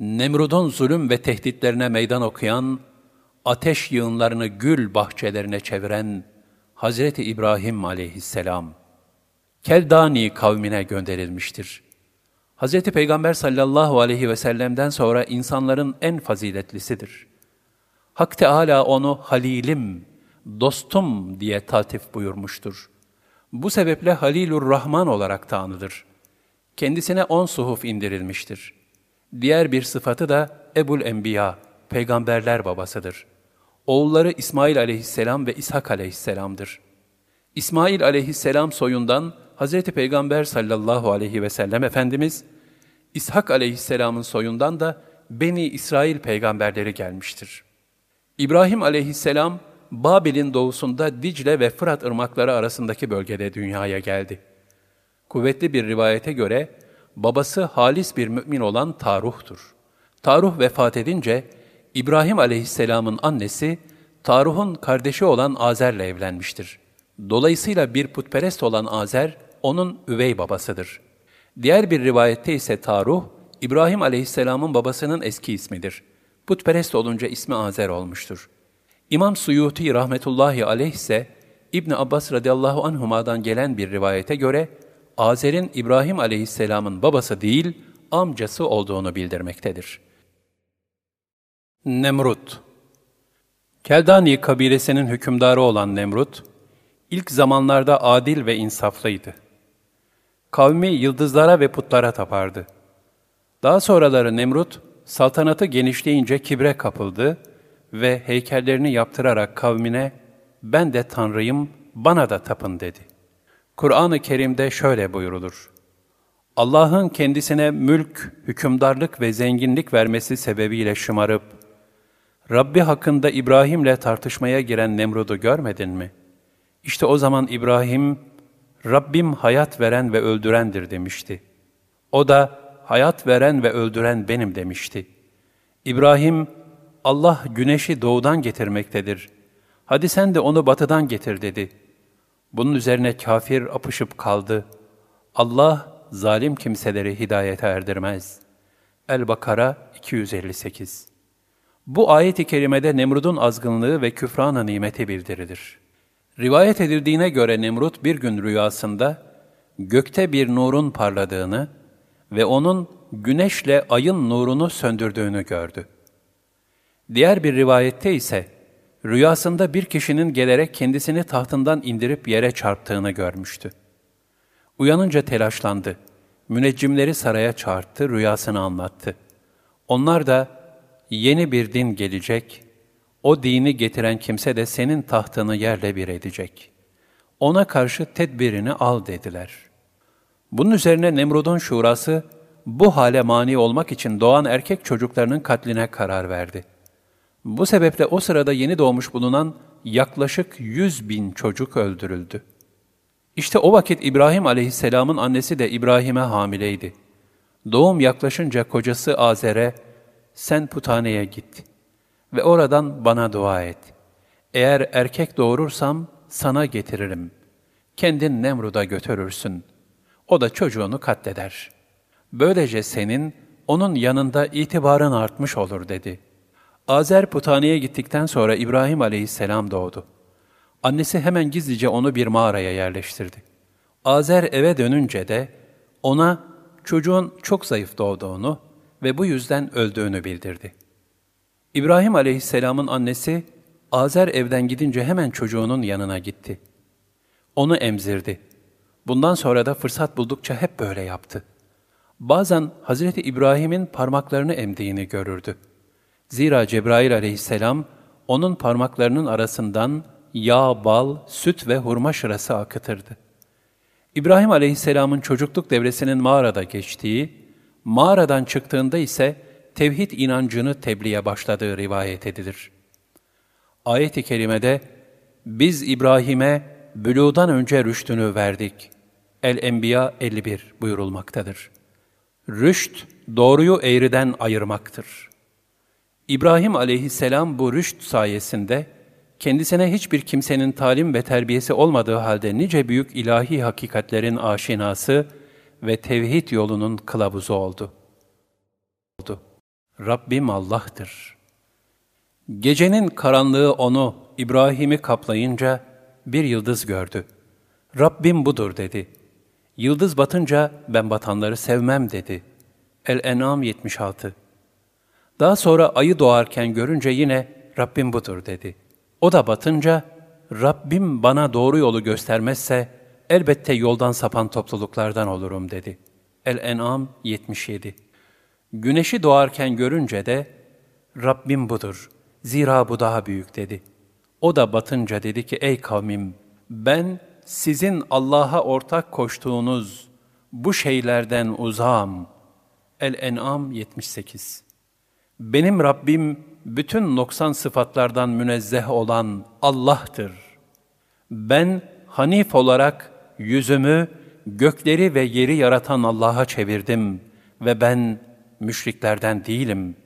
Nemrud'un zulüm ve tehditlerine meydan okuyan, ateş yığınlarını gül bahçelerine çeviren Hazreti İbrahim aleyhisselam, Keldani kavmine gönderilmiştir. Hazreti Peygamber sallallahu aleyhi ve sellem'den sonra insanların en faziletlisidir. Hak Teâlâ onu halilim, dostum diye taltif buyurmuştur. Bu sebeple Halilur Rahman olarak da. Kendisine on suhuf indirilmiştir. Diğer bir sıfatı da Ebul Enbiya, peygamberler babasıdır. Oğulları İsmail aleyhisselam ve İshak aleyhisselamdır. İsmail aleyhisselam soyundan Hz. Peygamber sallallahu aleyhi ve sellem Efendimiz, İshak aleyhisselamın soyundan da Beni İsrail peygamberleri gelmiştir. İbrahim aleyhisselam, Babil'in doğusunda Dicle ve Fırat ırmakları arasındaki bölgede dünyaya geldi. Kuvvetli bir rivayete göre, babası halis bir mümin olan Taruh'tur. Taruh vefat edince, İbrahim aleyhisselamın annesi, Taruh'un kardeşi olan Azer'le evlenmiştir. Dolayısıyla bir putperest olan Azer, onun üvey babasıdır. Diğer bir rivayette ise Taruh, İbrahim aleyhisselamın babasının eski ismidir. Putperest olunca ismi Azer olmuştur. İmam Suyuti rahmetullahi aleyh ise İbn Abbas radıyallahu anhuma'dan gelen bir rivayete göre Azer'in İbrahim aleyhisselamın babası değil, amcası olduğunu bildirmektedir. Nemrut Keldani kabilesinin hükümdarı olan Nemrut, ilk zamanlarda adil ve insaflıydı. Kavmi yıldızlara ve putlara tapardı. Daha sonraları Nemrut, saltanatı genişleyince kibre kapıldı ve heykellerini yaptırarak kavmine, ben de Tanrıyım, bana da tapın dedi. Kur'an-ı Kerim'de şöyle buyurulur. Allah'ın kendisine mülk, hükümdarlık ve zenginlik vermesi sebebiyle şımarıp, Rabbi hakkında İbrahim'le tartışmaya giren Nemrud'u görmedin mi? İşte o zaman İbrahim, Rabbim hayat veren ve öldürendir demişti. O da, hayat veren ve öldüren benim demişti. İbrahim, Allah güneşi doğudan getirmektedir. Hadi sen de onu batıdan getir dedi. Bunun üzerine kafir apışıp kaldı. Allah zalim kimseleri hidayete erdirmez. El-Bakara 258 Bu ayet-i kerimede Nemrud'un azgınlığı ve küfrana nimeti bildirilir. Rivayet edildiğine göre Nemrut bir gün rüyasında gökte bir nurun parladığını ve onun güneşle ayın nurunu söndürdüğünü gördü. Diğer bir rivayette ise rüyasında bir kişinin gelerek kendisini tahtından indirip yere çarptığını görmüştü. Uyanınca telaşlandı. Müneccimleri saraya çağırttı, rüyasını anlattı. Onlar da yeni bir din gelecek, o dini getiren kimse de senin tahtını yerle bir edecek. Ona karşı tedbirini al dediler. Bunun üzerine Nemrud'un şurası, bu hale mani olmak için doğan erkek çocuklarının katline karar verdi. Bu sebeple o sırada yeni doğmuş bulunan yaklaşık yüz bin çocuk öldürüldü. İşte o vakit İbrahim aleyhisselamın annesi de İbrahim'e hamileydi. Doğum yaklaşınca kocası Azer'e, sen putaneye git ve oradan bana dua et. Eğer erkek doğurursam sana getiririm. Kendin Nemrud'a götürürsün. O da çocuğunu katleder.'' Böylece senin onun yanında itibarın artmış olur dedi. Azer Putani'ye gittikten sonra İbrahim aleyhisselam doğdu. Annesi hemen gizlice onu bir mağaraya yerleştirdi. Azer eve dönünce de ona çocuğun çok zayıf doğduğunu ve bu yüzden öldüğünü bildirdi. İbrahim aleyhisselamın annesi Azer evden gidince hemen çocuğunun yanına gitti. Onu emzirdi. Bundan sonra da fırsat buldukça hep böyle yaptı.'' Bazen Hazreti İbrahim'in parmaklarını emdiğini görürdü. Zira Cebrail aleyhisselam onun parmaklarının arasından yağ, bal, süt ve hurma şırası akıtırdı. İbrahim aleyhisselamın çocukluk devresinin mağarada geçtiği, mağaradan çıktığında ise tevhid inancını tebliğe başladığı rivayet edilir. Ayet-i kerimede, biz İbrahim'e bülûdan önce rüştünü verdik. El-Enbiya 51 buyurulmaktadır. Rüşt, doğruyu eğriden ayırmaktır. İbrahim aleyhisselam bu rüşt sayesinde, kendisine hiçbir kimsenin talim ve terbiyesi olmadığı halde nice büyük ilahi hakikatlerin aşinası ve tevhid yolunun kılavuzu oldu. Rabbim Allah'tır. Gecenin karanlığı onu, İbrahim'i kaplayınca bir yıldız gördü. Rabbim budur dedi. Yıldız batınca ben batanları sevmem dedi. El-En'am 76 Daha sonra ayı doğarken görünce yine Rabbim budur dedi. O da batınca Rabbim bana doğru yolu göstermezse elbette yoldan sapan topluluklardan olurum dedi. El-En'am 77 Güneşi doğarken görünce de Rabbim budur, zira bu daha büyük dedi. O da batınca dedi ki ey kavmim ben sizin Allah'a ortak koştuğunuz bu şeylerden uzağım. El-En'am 78 Benim Rabbim bütün noksan sıfatlardan münezzeh olan Allah'tır. Ben Hanif olarak yüzümü gökleri ve yeri yaratan Allah'a çevirdim ve ben müşriklerden değilim.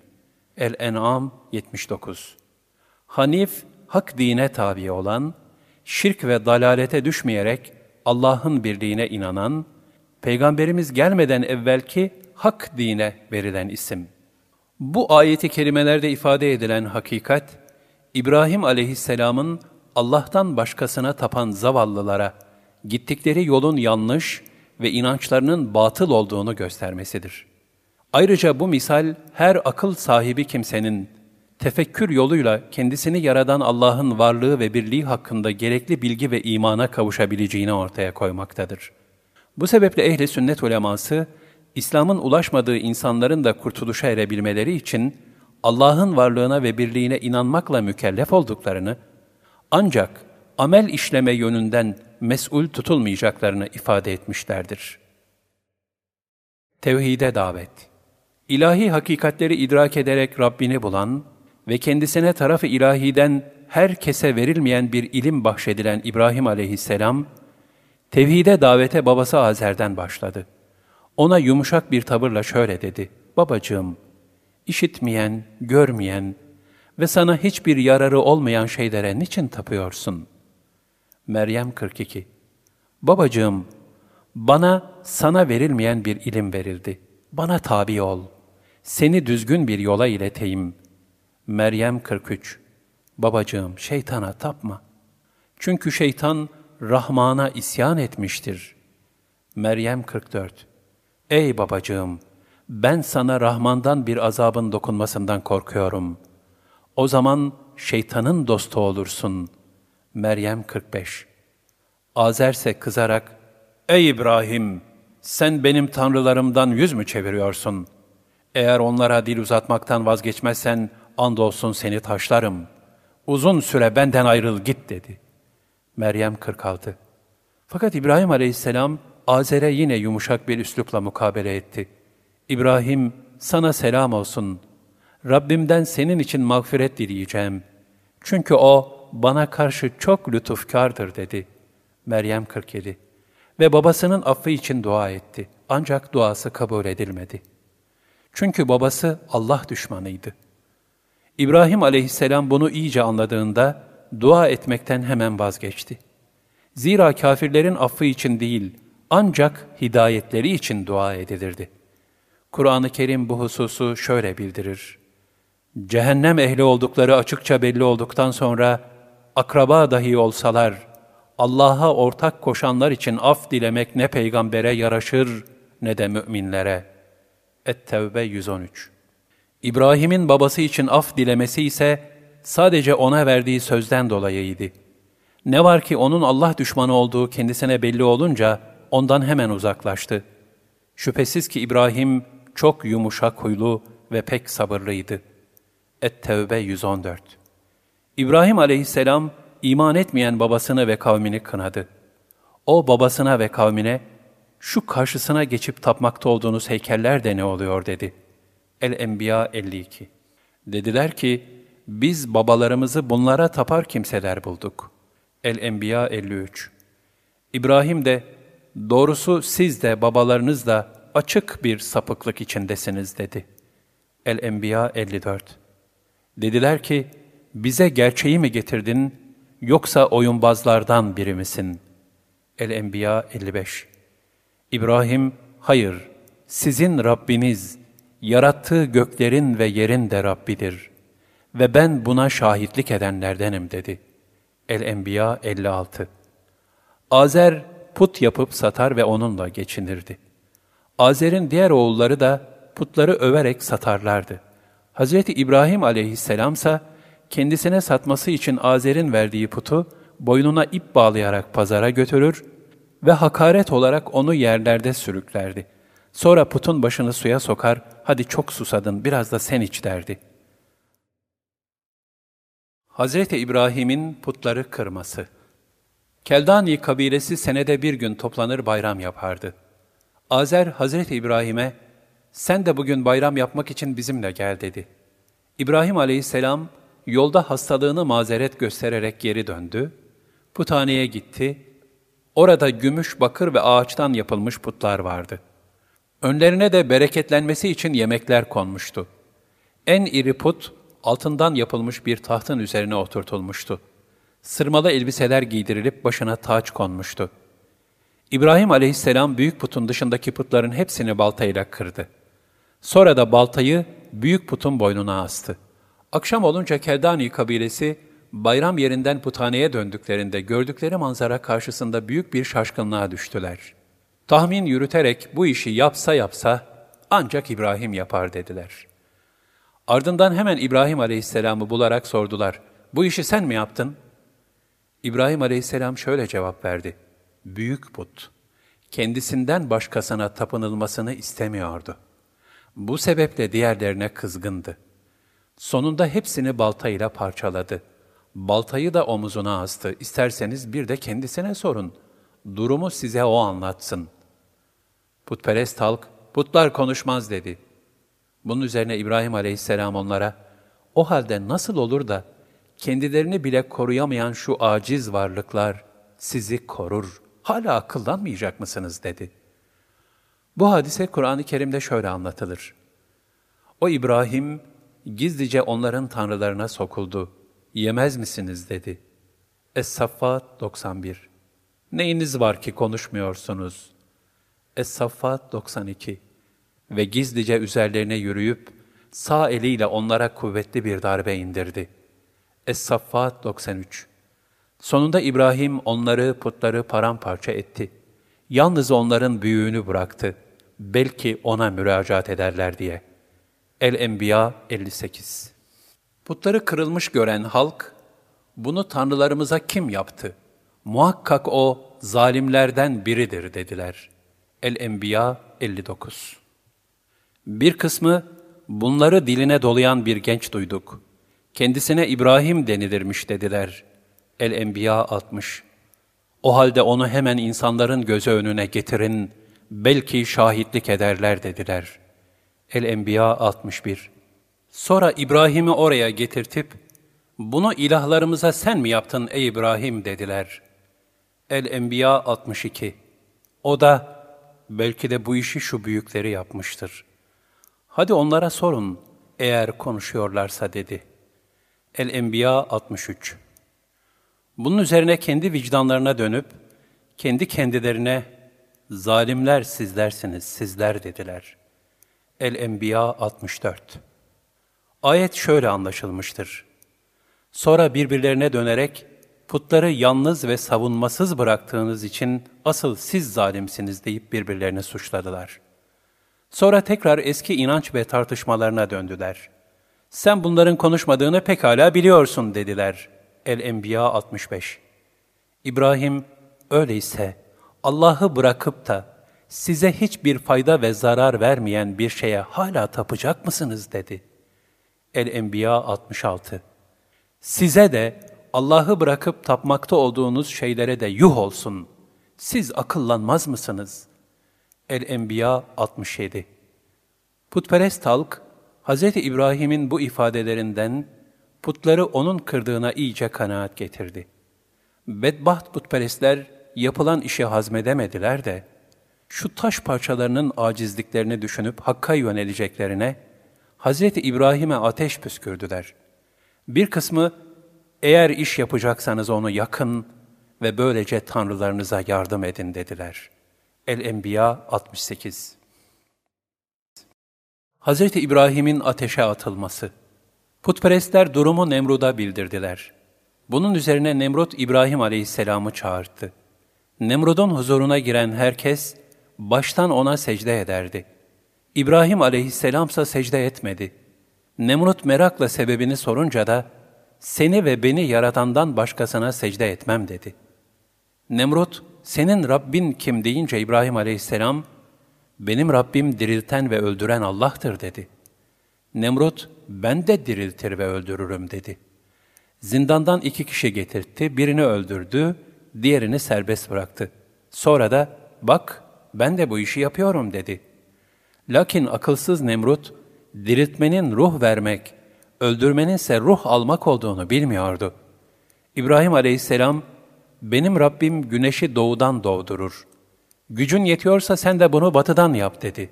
El-En'am 79 Hanif, hak dine tabi olan, şirk ve dalalete düşmeyerek Allah'ın birliğine inanan, Peygamberimiz gelmeden evvelki hak dine verilen isim. Bu ayeti kerimelerde ifade edilen hakikat, İbrahim aleyhisselamın Allah'tan başkasına tapan zavallılara gittikleri yolun yanlış ve inançlarının batıl olduğunu göstermesidir. Ayrıca bu misal her akıl sahibi kimsenin tefekkür yoluyla kendisini yaradan Allah'ın varlığı ve birliği hakkında gerekli bilgi ve imana kavuşabileceğini ortaya koymaktadır. Bu sebeple ehli sünnet uleması, İslam'ın ulaşmadığı insanların da kurtuluşa erebilmeleri için Allah'ın varlığına ve birliğine inanmakla mükellef olduklarını, ancak amel işleme yönünden mesul tutulmayacaklarını ifade etmişlerdir. Tevhide davet İlahi hakikatleri idrak ederek Rabbini bulan ve kendisine tarafı ilahiden herkese verilmeyen bir ilim bahşedilen İbrahim aleyhisselam, tevhide davete babası Azer'den başladı. Ona yumuşak bir tavırla şöyle dedi, Babacığım, işitmeyen, görmeyen ve sana hiçbir yararı olmayan şeylere niçin tapıyorsun? Meryem 42 Babacığım, bana sana verilmeyen bir ilim verildi. Bana tabi ol. Seni düzgün bir yola ileteyim. Meryem 43 Babacığım şeytana tapma. Çünkü şeytan Rahman'a isyan etmiştir. Meryem 44 Ey babacığım! Ben sana Rahman'dan bir azabın dokunmasından korkuyorum. O zaman şeytanın dostu olursun. Meryem 45 Azerse kızarak, Ey İbrahim! Sen benim tanrılarımdan yüz mü çeviriyorsun? Eğer onlara dil uzatmaktan vazgeçmezsen, andolsun seni taşlarım. Uzun süre benden ayrıl git dedi. Meryem 46 Fakat İbrahim aleyhisselam Azer'e yine yumuşak bir üslupla mukabele etti. İbrahim sana selam olsun. Rabbimden senin için mağfiret dileyeceğim. Çünkü o bana karşı çok lütufkardır dedi. Meryem 47 Ve babasının affı için dua etti. Ancak duası kabul edilmedi. Çünkü babası Allah düşmanıydı. İbrahim aleyhisselam bunu iyice anladığında dua etmekten hemen vazgeçti. Zira kafirlerin affı için değil, ancak hidayetleri için dua edilirdi. Kur'an-ı Kerim bu hususu şöyle bildirir. Cehennem ehli oldukları açıkça belli olduktan sonra, akraba dahi olsalar, Allah'a ortak koşanlar için af dilemek ne peygambere yaraşır ne de müminlere. Et-Tevbe 113 İbrahim'in babası için af dilemesi ise sadece ona verdiği sözden dolayıydı. Ne var ki onun Allah düşmanı olduğu kendisine belli olunca ondan hemen uzaklaştı. Şüphesiz ki İbrahim çok yumuşak huylu ve pek sabırlıydı. Et-Tevbe 114 İbrahim aleyhisselam iman etmeyen babasını ve kavmini kınadı. O babasına ve kavmine, şu karşısına geçip tapmakta olduğunuz heykeller de ne oluyor dedi. El-Enbiya 52 Dediler ki, biz babalarımızı bunlara tapar kimseler bulduk. El-Enbiya 53 İbrahim de, doğrusu siz de babalarınız da açık bir sapıklık içindesiniz dedi. El-Enbiya 54 Dediler ki, bize gerçeği mi getirdin, yoksa oyunbazlardan biri misin? El-Enbiya 55 İbrahim, hayır, sizin Rabbiniz, yarattığı göklerin ve yerin de Rabbidir ve ben buna şahitlik edenlerdenim dedi. El-Enbiya 56 Azer put yapıp satar ve onunla geçinirdi. Azer'in diğer oğulları da putları överek satarlardı. Hazreti İbrahim aleyhisselamsa kendisine satması için Azer'in verdiği putu boynuna ip bağlayarak pazara götürür ve hakaret olarak onu yerlerde sürüklerdi. Sonra putun başını suya sokar, hadi çok susadın, biraz da sen iç derdi. Hazreti İbrahim'in putları kırması Keldani kabilesi senede bir gün toplanır bayram yapardı. Azer Hazreti İbrahim'e, sen de bugün bayram yapmak için bizimle gel dedi. İbrahim aleyhisselam yolda hastalığını mazeret göstererek geri döndü. Puthaneye gitti. Orada gümüş, bakır ve ağaçtan yapılmış putlar vardı. Önlerine de bereketlenmesi için yemekler konmuştu. En iri put, altından yapılmış bir tahtın üzerine oturtulmuştu. Sırmalı elbiseler giydirilip başına taç konmuştu. İbrahim aleyhisselam büyük putun dışındaki putların hepsini baltayla kırdı. Sonra da baltayı büyük putun boynuna astı. Akşam olunca Keldani kabilesi bayram yerinden puthaneye döndüklerinde gördükleri manzara karşısında büyük bir şaşkınlığa düştüler. Tahmin yürüterek bu işi yapsa yapsa ancak İbrahim yapar dediler. Ardından hemen İbrahim aleyhisselamı bularak sordular. Bu işi sen mi yaptın? İbrahim aleyhisselam şöyle cevap verdi. Büyük put, kendisinden başkasına tapınılmasını istemiyordu. Bu sebeple diğerlerine kızgındı. Sonunda hepsini baltayla parçaladı. Baltayı da omuzuna astı. İsterseniz bir de kendisine sorun. Durumu size o anlatsın. Putperest halk, putlar konuşmaz dedi. Bunun üzerine İbrahim aleyhisselam onlara, o halde nasıl olur da kendilerini bile koruyamayan şu aciz varlıklar sizi korur, hala akıllanmayacak mısınız dedi. Bu hadise Kur'an-ı Kerim'de şöyle anlatılır. O İbrahim gizlice onların tanrılarına sokuldu. Yemez misiniz dedi. Es-Saffat 91 Neyiniz var ki konuşmuyorsunuz? Es-Saffat 92 Ve gizlice üzerlerine yürüyüp sağ eliyle onlara kuvvetli bir darbe indirdi. Es-Saffat 93 Sonunda İbrahim onları, putları paramparça etti. Yalnız onların büyüğünü bıraktı. Belki ona müracaat ederler diye. El-Enbiya 58 Putları kırılmış gören halk, bunu tanrılarımıza kim yaptı? Muhakkak o zalimlerden biridir dediler. El-Enbiya 59 Bir kısmı, bunları diline dolayan bir genç duyduk. Kendisine İbrahim denilirmiş dediler. El-Enbiya 60 O halde onu hemen insanların gözü önüne getirin, belki şahitlik ederler dediler. El-Enbiya 61 Sonra İbrahim'i oraya getirtip, bunu ilahlarımıza sen mi yaptın ey İbrahim dediler. El-Enbiya 62 O da, belki de bu işi şu büyükleri yapmıştır. Hadi onlara sorun, eğer konuşuyorlarsa dedi. El-Enbiya 63 Bunun üzerine kendi vicdanlarına dönüp, kendi kendilerine, zalimler sizlersiniz, sizler dediler. El-Enbiya 64 Ayet şöyle anlaşılmıştır. Sonra birbirlerine dönerek, putları yalnız ve savunmasız bıraktığınız için asıl siz zalimsiniz deyip birbirlerini suçladılar. Sonra tekrar eski inanç ve tartışmalarına döndüler. Sen bunların konuşmadığını pekala biliyorsun dediler. El-Enbiya 65 İbrahim, öyleyse Allah'ı bırakıp da size hiçbir fayda ve zarar vermeyen bir şeye hala tapacak mısınız dedi. El-Enbiya 66 Size de Allah'ı bırakıp tapmakta olduğunuz şeylere de yuh olsun. Siz akıllanmaz mısınız? El-Enbiya 67 Putperest halk, Hz. İbrahim'in bu ifadelerinden putları onun kırdığına iyice kanaat getirdi. Bedbaht putperestler yapılan işi hazmedemediler de, şu taş parçalarının acizliklerini düşünüp Hakk'a yöneleceklerine, Hz. İbrahim'e ateş püskürdüler. Bir kısmı, eğer iş yapacaksanız onu yakın ve böylece tanrılarınıza yardım edin dediler. El-Enbiya 68 Hz. İbrahim'in ateşe atılması. Putperestler durumu Nemrud'a bildirdiler. Bunun üzerine Nemrut İbrahim aleyhisselamı çağırdı. Nemrud'un huzuruna giren herkes baştan ona secde ederdi. İbrahim aleyhisselamsa secde etmedi. Nemrut merakla sebebini sorunca da seni ve beni yaratandan başkasına secde etmem dedi. Nemrut, senin Rabbin kim deyince İbrahim aleyhisselam, benim Rabbim dirilten ve öldüren Allah'tır dedi. Nemrut, ben de diriltir ve öldürürüm dedi. Zindandan iki kişi getirtti, birini öldürdü, diğerini serbest bıraktı. Sonra da, bak ben de bu işi yapıyorum dedi. Lakin akılsız Nemrut, diriltmenin ruh vermek, öldürmenin ise ruh almak olduğunu bilmiyordu. İbrahim aleyhisselam, benim Rabbim güneşi doğudan doğdurur. Gücün yetiyorsa sen de bunu batıdan yap dedi.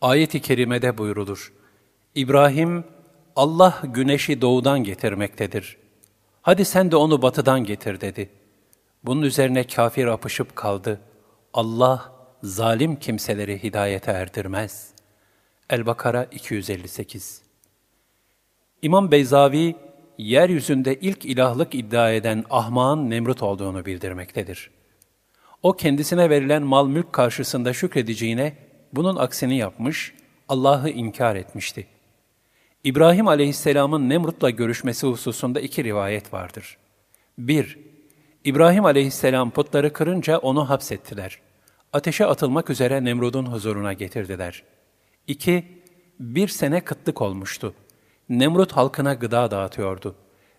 Ayet-i kerimede buyrulur. İbrahim, Allah güneşi doğudan getirmektedir. Hadi sen de onu batıdan getir dedi. Bunun üzerine kafir apışıp kaldı. Allah zalim kimseleri hidayete erdirmez. El-Bakara 258 İmam Beyzavi, yeryüzünde ilk ilahlık iddia eden ahmağın Nemrut olduğunu bildirmektedir. O kendisine verilen mal mülk karşısında şükredeceğine bunun aksini yapmış, Allah'ı inkar etmişti. İbrahim aleyhisselamın Nemrut'la görüşmesi hususunda iki rivayet vardır. 1. İbrahim aleyhisselam putları kırınca onu hapsettiler. Ateşe atılmak üzere Nemrud'un huzuruna getirdiler. 2. Bir sene kıtlık olmuştu. Nemrut halkına gıda dağıtıyordu.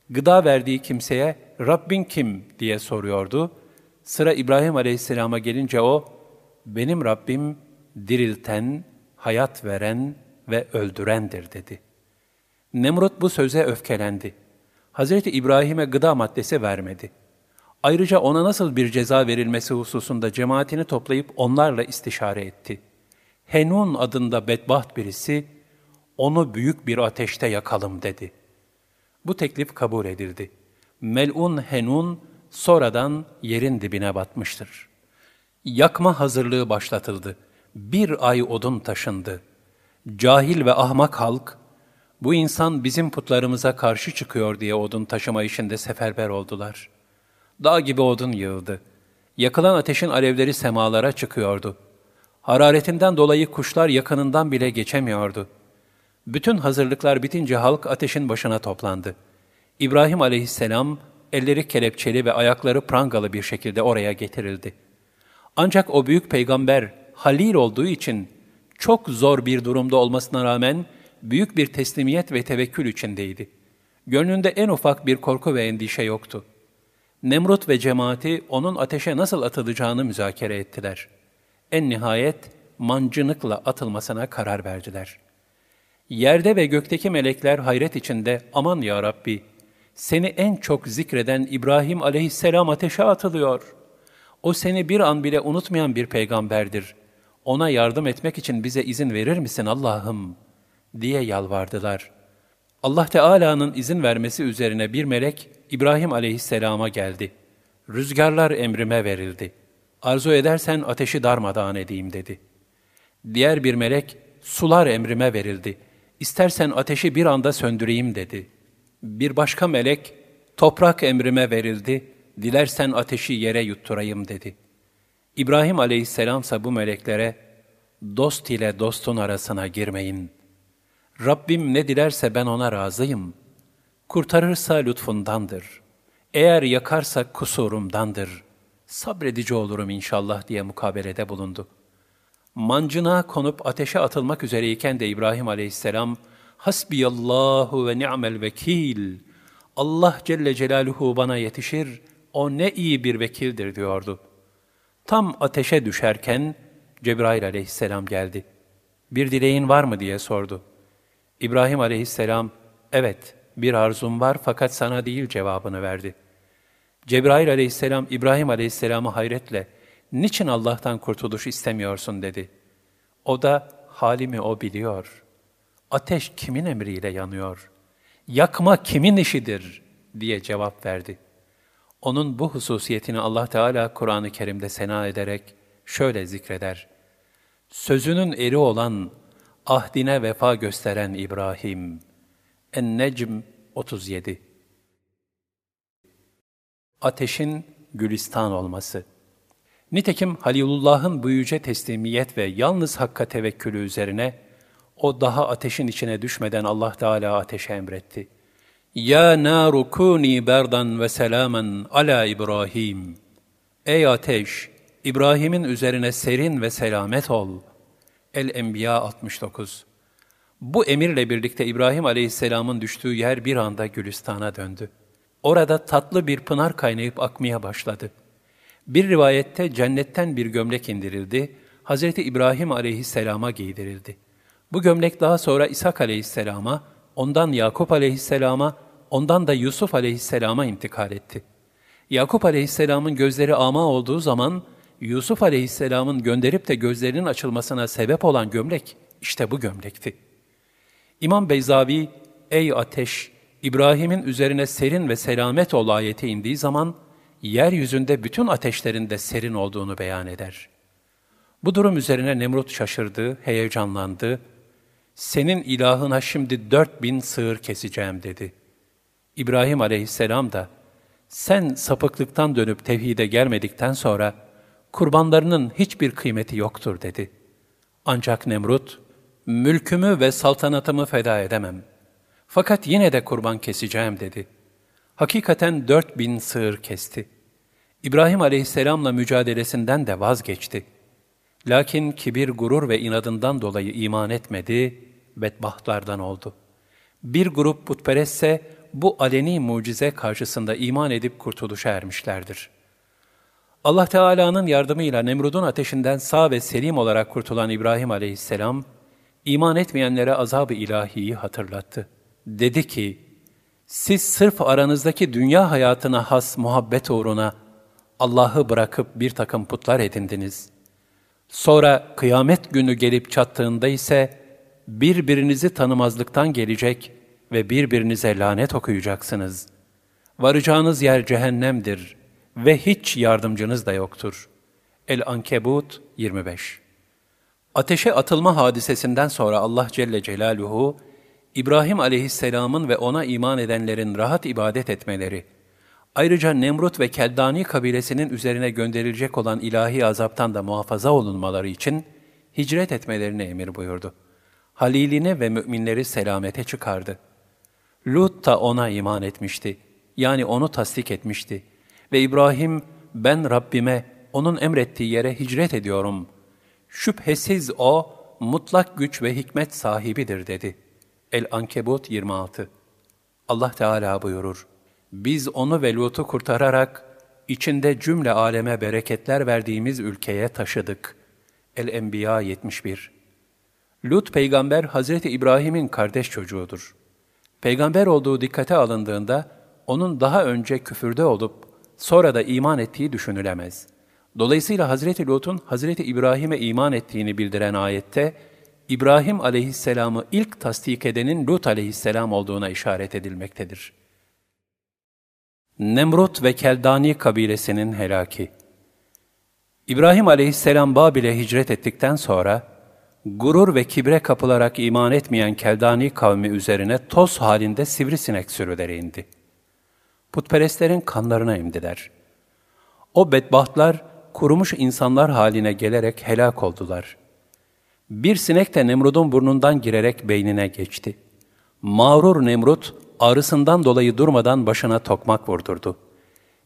Gıda verdiği kimseye Rabbin kim diye soruyordu. Sıra İbrahim aleyhisselama gelince o, benim Rabbim dirilten, hayat veren ve öldürendir dedi. Nemrut bu söze öfkelendi. Hazreti İbrahim'e gıda maddesi vermedi. Ayrıca ona nasıl bir ceza verilmesi hususunda cemaatini toplayıp onlarla istişare etti. Henun adında bedbaht birisi, onu büyük bir ateşte yakalım dedi. Bu teklif kabul edildi. Mel'un Henun sonradan yerin dibine batmıştır. Yakma hazırlığı başlatıldı. Bir ay odun taşındı. Cahil ve ahmak halk, bu insan bizim putlarımıza karşı çıkıyor diye odun taşıma işinde seferber oldular. Dağ gibi odun yığıldı. Yakılan ateşin alevleri semalara çıkıyordu. Hararetinden dolayı kuşlar yakınından bile geçemiyordu.'' Bütün hazırlıklar bitince halk ateşin başına toplandı. İbrahim aleyhisselam elleri kelepçeli ve ayakları prangalı bir şekilde oraya getirildi. Ancak o büyük peygamber halil olduğu için çok zor bir durumda olmasına rağmen büyük bir teslimiyet ve tevekkül içindeydi. Gönlünde en ufak bir korku ve endişe yoktu. Nemrut ve cemaati onun ateşe nasıl atılacağını müzakere ettiler. En nihayet mancınıkla atılmasına karar verdiler.'' Yerde ve gökteki melekler hayret içinde, aman ya Rabbi, seni en çok zikreden İbrahim aleyhisselam ateşe atılıyor. O seni bir an bile unutmayan bir peygamberdir. Ona yardım etmek için bize izin verir misin Allah'ım? diye yalvardılar. Allah Teala'nın izin vermesi üzerine bir melek İbrahim aleyhisselama geldi. Rüzgarlar emrime verildi. Arzu edersen ateşi darmadağın edeyim dedi. Diğer bir melek, sular emrime verildi.'' İstersen ateşi bir anda söndüreyim dedi. Bir başka melek, toprak emrime verildi, dilersen ateşi yere yutturayım dedi. İbrahim aleyhisselamsa bu meleklere, dost ile dostun arasına girmeyin. Rabbim ne dilerse ben ona razıyım. Kurtarırsa lütfundandır. Eğer yakarsa kusurumdandır. Sabredici olurum inşallah diye mukabelede bulundu.'' mancına konup ateşe atılmak üzereyken de İbrahim aleyhisselam, Hasbiyallahu ve ni'mel vekil, Allah Celle Celaluhu bana yetişir, o ne iyi bir vekildir diyordu. Tam ateşe düşerken Cebrail aleyhisselam geldi. Bir dileğin var mı diye sordu. İbrahim aleyhisselam, evet bir arzum var fakat sana değil cevabını verdi. Cebrail aleyhisselam İbrahim aleyhisselamı hayretle, niçin Allah'tan kurtuluş istemiyorsun dedi. O da halimi o biliyor. Ateş kimin emriyle yanıyor? Yakma kimin işidir? diye cevap verdi. Onun bu hususiyetini Allah Teala Kur'an-ı Kerim'de sena ederek şöyle zikreder. Sözünün eri olan, ahdine vefa gösteren İbrahim. En-Necm 37 Ateşin gülistan olması Nitekim Halilullah'ın bu yüce teslimiyet ve yalnız hakka tevekkülü üzerine o daha ateşin içine düşmeden Allah Teala ateşe emretti. Ya naru kuni berdan ve selamen ala İbrahim. Ey ateş, İbrahim'in üzerine serin ve selamet ol. El-Enbiya 69 Bu emirle birlikte İbrahim aleyhisselamın düştüğü yer bir anda Gülistan'a döndü. Orada tatlı bir pınar kaynayıp akmaya başladı. Bir rivayette cennetten bir gömlek indirildi, Hazreti İbrahim aleyhisselama giydirildi. Bu gömlek daha sonra İshak aleyhisselama, ondan Yakup aleyhisselama, ondan da Yusuf aleyhisselama intikal etti. Yakup aleyhisselamın gözleri ama olduğu zaman, Yusuf aleyhisselamın gönderip de gözlerinin açılmasına sebep olan gömlek, işte bu gömlekti. İmam Beyzavi, ey ateş, İbrahim'in üzerine serin ve selamet ol ayeti indiği zaman, yeryüzünde bütün ateşlerin de serin olduğunu beyan eder. Bu durum üzerine Nemrut şaşırdı, heyecanlandı. Senin ilahına şimdi dört bin sığır keseceğim dedi. İbrahim aleyhisselam da, sen sapıklıktan dönüp tevhide gelmedikten sonra, kurbanlarının hiçbir kıymeti yoktur dedi. Ancak Nemrut, mülkümü ve saltanatımı feda edemem. Fakat yine de kurban keseceğim dedi. Hakikaten dört bin sığır kesti. İbrahim aleyhisselamla mücadelesinden de vazgeçti. Lakin kibir, gurur ve inadından dolayı iman etmedi, bedbahtlardan oldu. Bir grup putperestse bu aleni mucize karşısında iman edip kurtuluşa ermişlerdir.'' Allah Teala'nın yardımıyla Nemrud'un ateşinden sağ ve selim olarak kurtulan İbrahim aleyhisselam, iman etmeyenlere azab-ı ilahiyi hatırlattı. Dedi ki, siz sırf aranızdaki dünya hayatına has muhabbet uğruna Allah'ı bırakıp bir takım putlar edindiniz. Sonra kıyamet günü gelip çattığında ise birbirinizi tanımazlıktan gelecek ve birbirinize lanet okuyacaksınız. Varacağınız yer cehennemdir.'' ve hiç yardımcınız da yoktur. El-Ankebut 25 Ateşe atılma hadisesinden sonra Allah Celle Celaluhu, İbrahim aleyhisselamın ve ona iman edenlerin rahat ibadet etmeleri, ayrıca Nemrut ve Keldani kabilesinin üzerine gönderilecek olan ilahi azaptan da muhafaza olunmaları için hicret etmelerine emir buyurdu. Halilini ve müminleri selamete çıkardı. Lut da ona iman etmişti. Yani onu tasdik etmişti. Ve İbrahim, ben Rabbime, onun emrettiği yere hicret ediyorum. Şüphesiz o, mutlak güç ve hikmet sahibidir dedi. El-Ankebut 26 Allah Teala buyurur, Biz onu ve Lut'u kurtararak, içinde cümle aleme bereketler verdiğimiz ülkeye taşıdık. El-Enbiya 71 Lut peygamber Hazreti İbrahim'in kardeş çocuğudur. Peygamber olduğu dikkate alındığında, onun daha önce küfürde olup sonra da iman ettiği düşünülemez. Dolayısıyla Hazreti Lut'un Hazreti İbrahim'e iman ettiğini bildiren ayette, İbrahim aleyhisselamı ilk tasdik edenin Lut aleyhisselam olduğuna işaret edilmektedir. Nemrut ve Keldani kabilesinin helaki İbrahim aleyhisselam Babil'e hicret ettikten sonra, gurur ve kibre kapılarak iman etmeyen Keldani kavmi üzerine toz halinde sivrisinek sürüleri indi putperestlerin kanlarına emdiler. O bedbahtlar kurumuş insanlar haline gelerek helak oldular. Bir sinek de Nemrud'un burnundan girerek beynine geçti. Mağrur Nemrut ağrısından dolayı durmadan başına tokmak vurdurdu.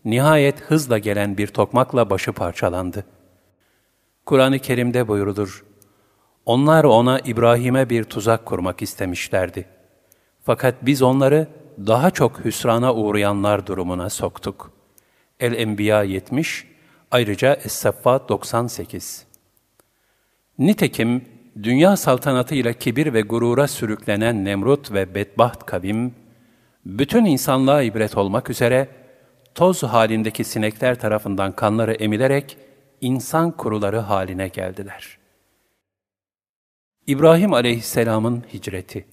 Nihayet hızla gelen bir tokmakla başı parçalandı. Kur'an-ı Kerim'de buyurulur, Onlar ona İbrahim'e bir tuzak kurmak istemişlerdi. Fakat biz onları daha çok hüsrana uğrayanlar durumuna soktuk. El-Enbiya 70, ayrıca Es-Saffa 98. Nitekim dünya saltanatıyla kibir ve gurura sürüklenen Nemrut ve bedbaht kavim, bütün insanlığa ibret olmak üzere toz halindeki sinekler tarafından kanları emilerek insan kuruları haline geldiler. İbrahim aleyhisselamın hicreti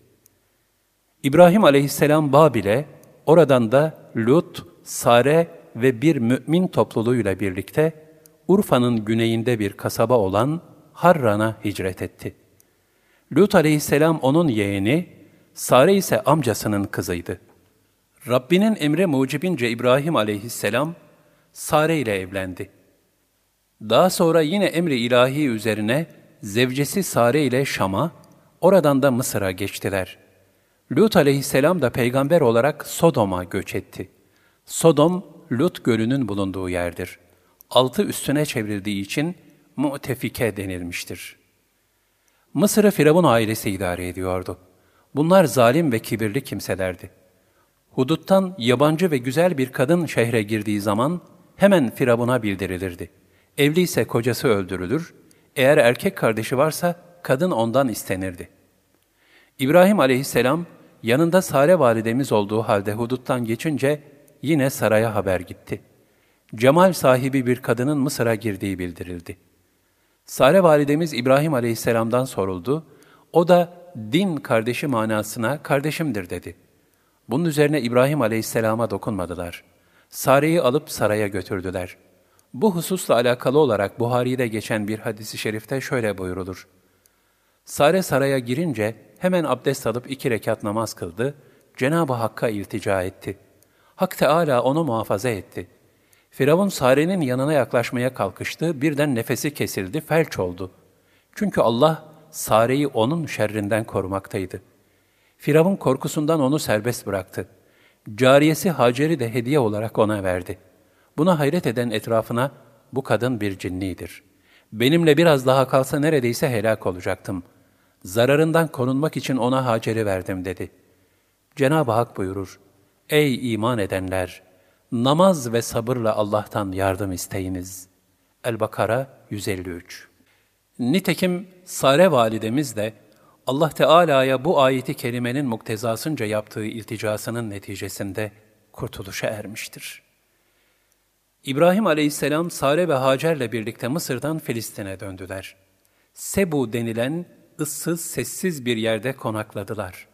İbrahim aleyhisselam Babil'e, oradan da Lut, Sare ve bir mümin topluluğuyla birlikte Urfa'nın güneyinde bir kasaba olan Harran'a hicret etti. Lut aleyhisselam onun yeğeni, Sare ise amcasının kızıydı. Rabbinin emri mucibince İbrahim aleyhisselam, Sare ile evlendi. Daha sonra yine emri ilahi üzerine zevcesi Sare ile Şam'a, oradan da Mısır'a geçtiler. Lut aleyhisselam da peygamber olarak Sodom'a göç etti. Sodom, Lut gölünün bulunduğu yerdir. Altı üstüne çevrildiği için Mu'tefike denilmiştir. Mısır'ı Firavun ailesi idare ediyordu. Bunlar zalim ve kibirli kimselerdi. Huduttan yabancı ve güzel bir kadın şehre girdiği zaman hemen Firavun'a bildirilirdi. Evliyse kocası öldürülür, eğer erkek kardeşi varsa kadın ondan istenirdi. İbrahim aleyhisselam yanında Sare validemiz olduğu halde huduttan geçince yine saraya haber gitti. Cemal sahibi bir kadının Mısır'a girdiği bildirildi. Sare validemiz İbrahim aleyhisselamdan soruldu. O da din kardeşi manasına kardeşimdir dedi. Bunun üzerine İbrahim aleyhisselama dokunmadılar. Sare'yi alıp saraya götürdüler. Bu hususla alakalı olarak Buhari'de geçen bir hadisi şerifte şöyle buyurulur. Sare saraya girince hemen abdest alıp iki rekat namaz kıldı, Cenab-ı Hakk'a iltica etti. Hak Teala onu muhafaza etti. Firavun Sare'nin yanına yaklaşmaya kalkıştı, birden nefesi kesildi, felç oldu. Çünkü Allah Sare'yi onun şerrinden korumaktaydı. Firavun korkusundan onu serbest bıraktı. Cariyesi Hacer'i de hediye olarak ona verdi. Buna hayret eden etrafına, bu kadın bir cinnidir. Benimle biraz daha kalsa neredeyse helak olacaktım. Zararından korunmak için ona Hacer'i verdim dedi. Cenab-ı Hak buyurur, Ey iman edenler! Namaz ve sabırla Allah'tan yardım isteyiniz. El-Bakara 153 Nitekim Sare validemiz de Allah Teala'ya bu ayeti kerimenin muktezasınca yaptığı ilticasının neticesinde kurtuluşa ermiştir. İbrahim aleyhisselam Sare ve Hacer'le birlikte Mısır'dan Filistin'e döndüler. Sebu denilen ıssız, sessiz bir yerde konakladılar.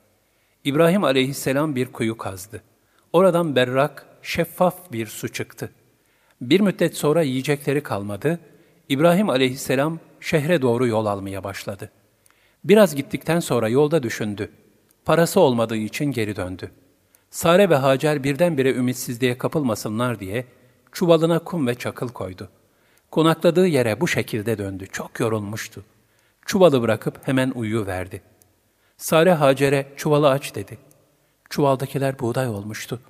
İbrahim aleyhisselam bir kuyu kazdı. Oradan berrak, şeffaf bir su çıktı. Bir müddet sonra yiyecekleri kalmadı. İbrahim aleyhisselam şehre doğru yol almaya başladı. Biraz gittikten sonra yolda düşündü. Parası olmadığı için geri döndü. Sare ve Hacer birdenbire ümitsizliğe kapılmasınlar diye çuvalına kum ve çakıl koydu. Konakladığı yere bu şekilde döndü. Çok yorulmuştu. Çuvalı bırakıp hemen uyuverdi. Sare Hacer'e çuvalı aç dedi. Çuvaldakiler buğday olmuştu.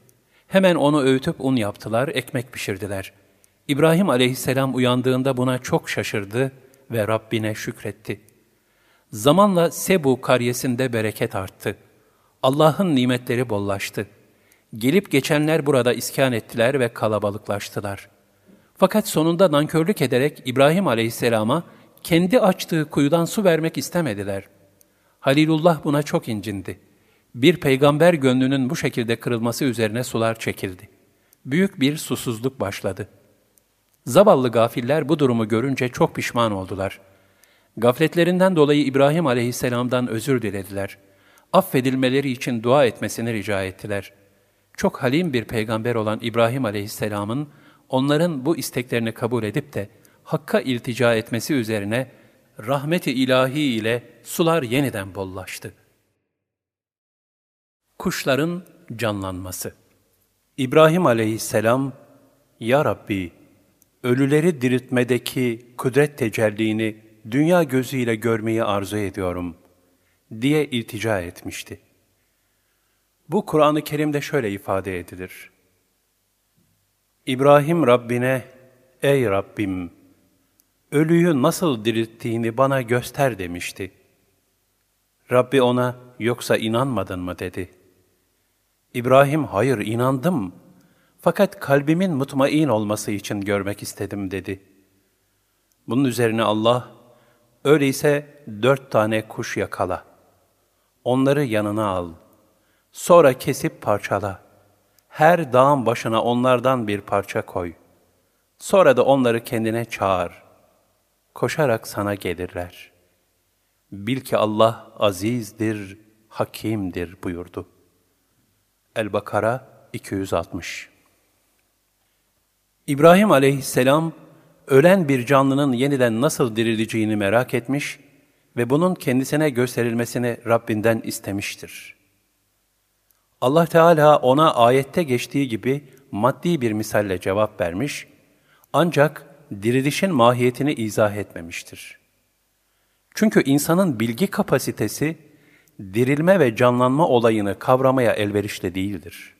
Hemen onu öğütüp un yaptılar, ekmek pişirdiler. İbrahim aleyhisselam uyandığında buna çok şaşırdı ve Rabbine şükretti. Zamanla Sebu karyesinde bereket arttı. Allah'ın nimetleri bollaştı. Gelip geçenler burada iskan ettiler ve kalabalıklaştılar. Fakat sonunda nankörlük ederek İbrahim aleyhisselama kendi açtığı kuyudan su vermek istemediler. Halilullah buna çok incindi. Bir peygamber gönlünün bu şekilde kırılması üzerine sular çekildi. Büyük bir susuzluk başladı. Zavallı gafiller bu durumu görünce çok pişman oldular. Gafletlerinden dolayı İbrahim aleyhisselamdan özür dilediler. Affedilmeleri için dua etmesini rica ettiler. Çok halim bir peygamber olan İbrahim aleyhisselamın onların bu isteklerini kabul edip de Hakk'a iltica etmesi üzerine rahmeti ilahi ile sular yeniden bollaştı. Kuşların canlanması İbrahim aleyhisselam, Ya Rabbi, ölüleri diriltmedeki kudret tecellini dünya gözüyle görmeyi arzu ediyorum diye iltica etmişti. Bu Kur'an-ı Kerim'de şöyle ifade edilir. İbrahim Rabbine, Ey Rabbim, ölüyü nasıl dirilttiğini bana göster demişti. Rabbi ona, yoksa inanmadın mı dedi. İbrahim, hayır inandım. Fakat kalbimin mutmain olması için görmek istedim dedi. Bunun üzerine Allah, öyleyse dört tane kuş yakala. Onları yanına al. Sonra kesip parçala. Her dağın başına onlardan bir parça koy. Sonra da onları kendine çağır. Koşarak sana gelirler. Bil ki Allah azizdir, hakimdir buyurdu. El-Bakara 260 İbrahim aleyhisselam, ölen bir canlının yeniden nasıl dirileceğini merak etmiş ve bunun kendisine gösterilmesini Rabbinden istemiştir. Allah Teala ona ayette geçtiği gibi maddi bir misalle cevap vermiş, ancak dirilişin mahiyetini izah etmemiştir. Çünkü insanın bilgi kapasitesi, dirilme ve canlanma olayını kavramaya elverişli değildir.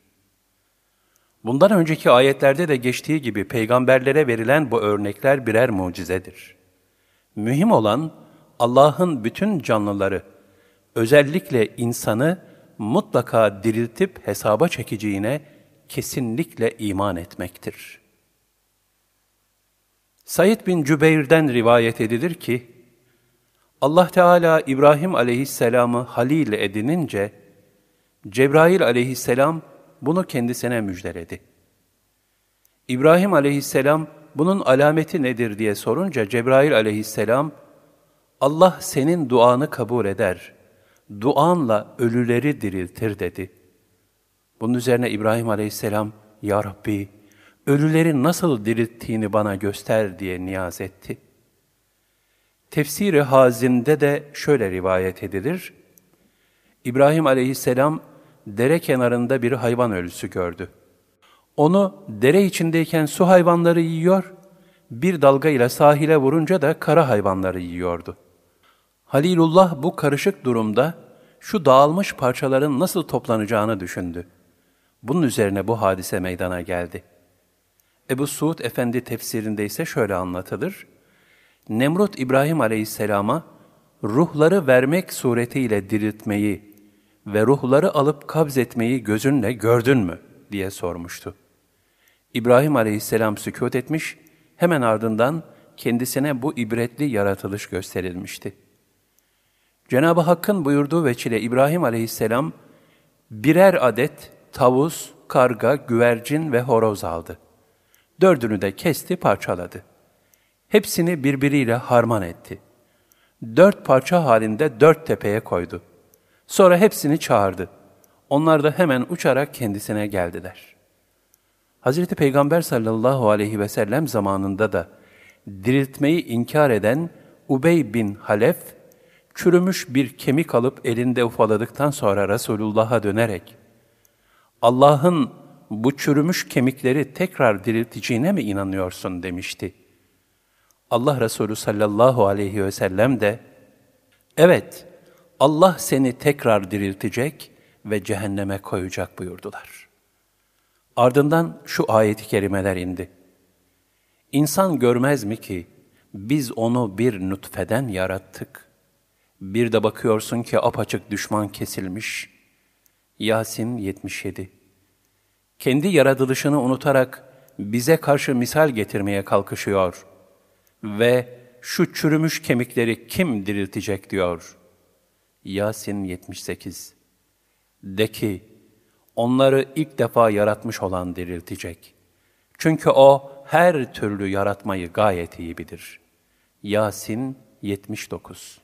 Bundan önceki ayetlerde de geçtiği gibi peygamberlere verilen bu örnekler birer mucizedir. Mühim olan Allah'ın bütün canlıları, özellikle insanı mutlaka diriltip hesaba çekeceğine kesinlikle iman etmektir. Said bin Cübeyr'den rivayet edilir ki, Allah Teala İbrahim aleyhisselamı halil edinince, Cebrail aleyhisselam bunu kendisine müjdeledi. İbrahim aleyhisselam bunun alameti nedir diye sorunca Cebrail aleyhisselam, Allah senin duanı kabul eder, duanla ölüleri diriltir dedi. Bunun üzerine İbrahim aleyhisselam, Ya Rabbi, ölüleri nasıl dirilttiğini bana göster diye niyaz etti. Tefsiri Hazin'de de şöyle rivayet edilir. İbrahim aleyhisselam dere kenarında bir hayvan ölüsü gördü. Onu dere içindeyken su hayvanları yiyor, bir dalga ile sahile vurunca da kara hayvanları yiyordu. Halilullah bu karışık durumda şu dağılmış parçaların nasıl toplanacağını düşündü. Bunun üzerine bu hadise meydana geldi. Ebu Suud Efendi tefsirinde ise şöyle anlatılır. Nemrut İbrahim Aleyhisselam'a ruhları vermek suretiyle diriltmeyi ve ruhları alıp kabz etmeyi gözünle gördün mü diye sormuştu. İbrahim Aleyhisselam sükut etmiş, hemen ardından kendisine bu ibretli yaratılış gösterilmişti. Cenab-ı Hakk'ın buyurduğu veçile İbrahim Aleyhisselam birer adet tavus, karga, güvercin ve horoz aldı. Dördünü de kesti, parçaladı. Hepsini birbiriyle harman etti. Dört parça halinde dört tepeye koydu. Sonra hepsini çağırdı. Onlar da hemen uçarak kendisine geldiler. Hazreti Peygamber sallallahu aleyhi ve sellem zamanında da diriltmeyi inkar eden Ubey bin Halef, çürümüş bir kemik alıp elinde ufaladıktan sonra Resulullah'a dönerek, Allah'ın bu çürümüş kemikleri tekrar dirilteceğine mi inanıyorsun demişti. Allah Resulü sallallahu aleyhi ve sellem de, evet Allah seni tekrar diriltecek ve cehenneme koyacak buyurdular. Ardından şu ayeti kerimeler indi. İnsan görmez mi ki biz onu bir nutfeden yarattık. Bir de bakıyorsun ki apaçık düşman kesilmiş. Yasin 77 Kendi yaratılışını unutarak bize karşı misal getirmeye kalkışıyor ve şu çürümüş kemikleri kim diriltecek diyor. Yasin 78 De ki, onları ilk defa yaratmış olan diriltecek. Çünkü O her türlü yaratmayı gayet iyi bilir. Yasin 79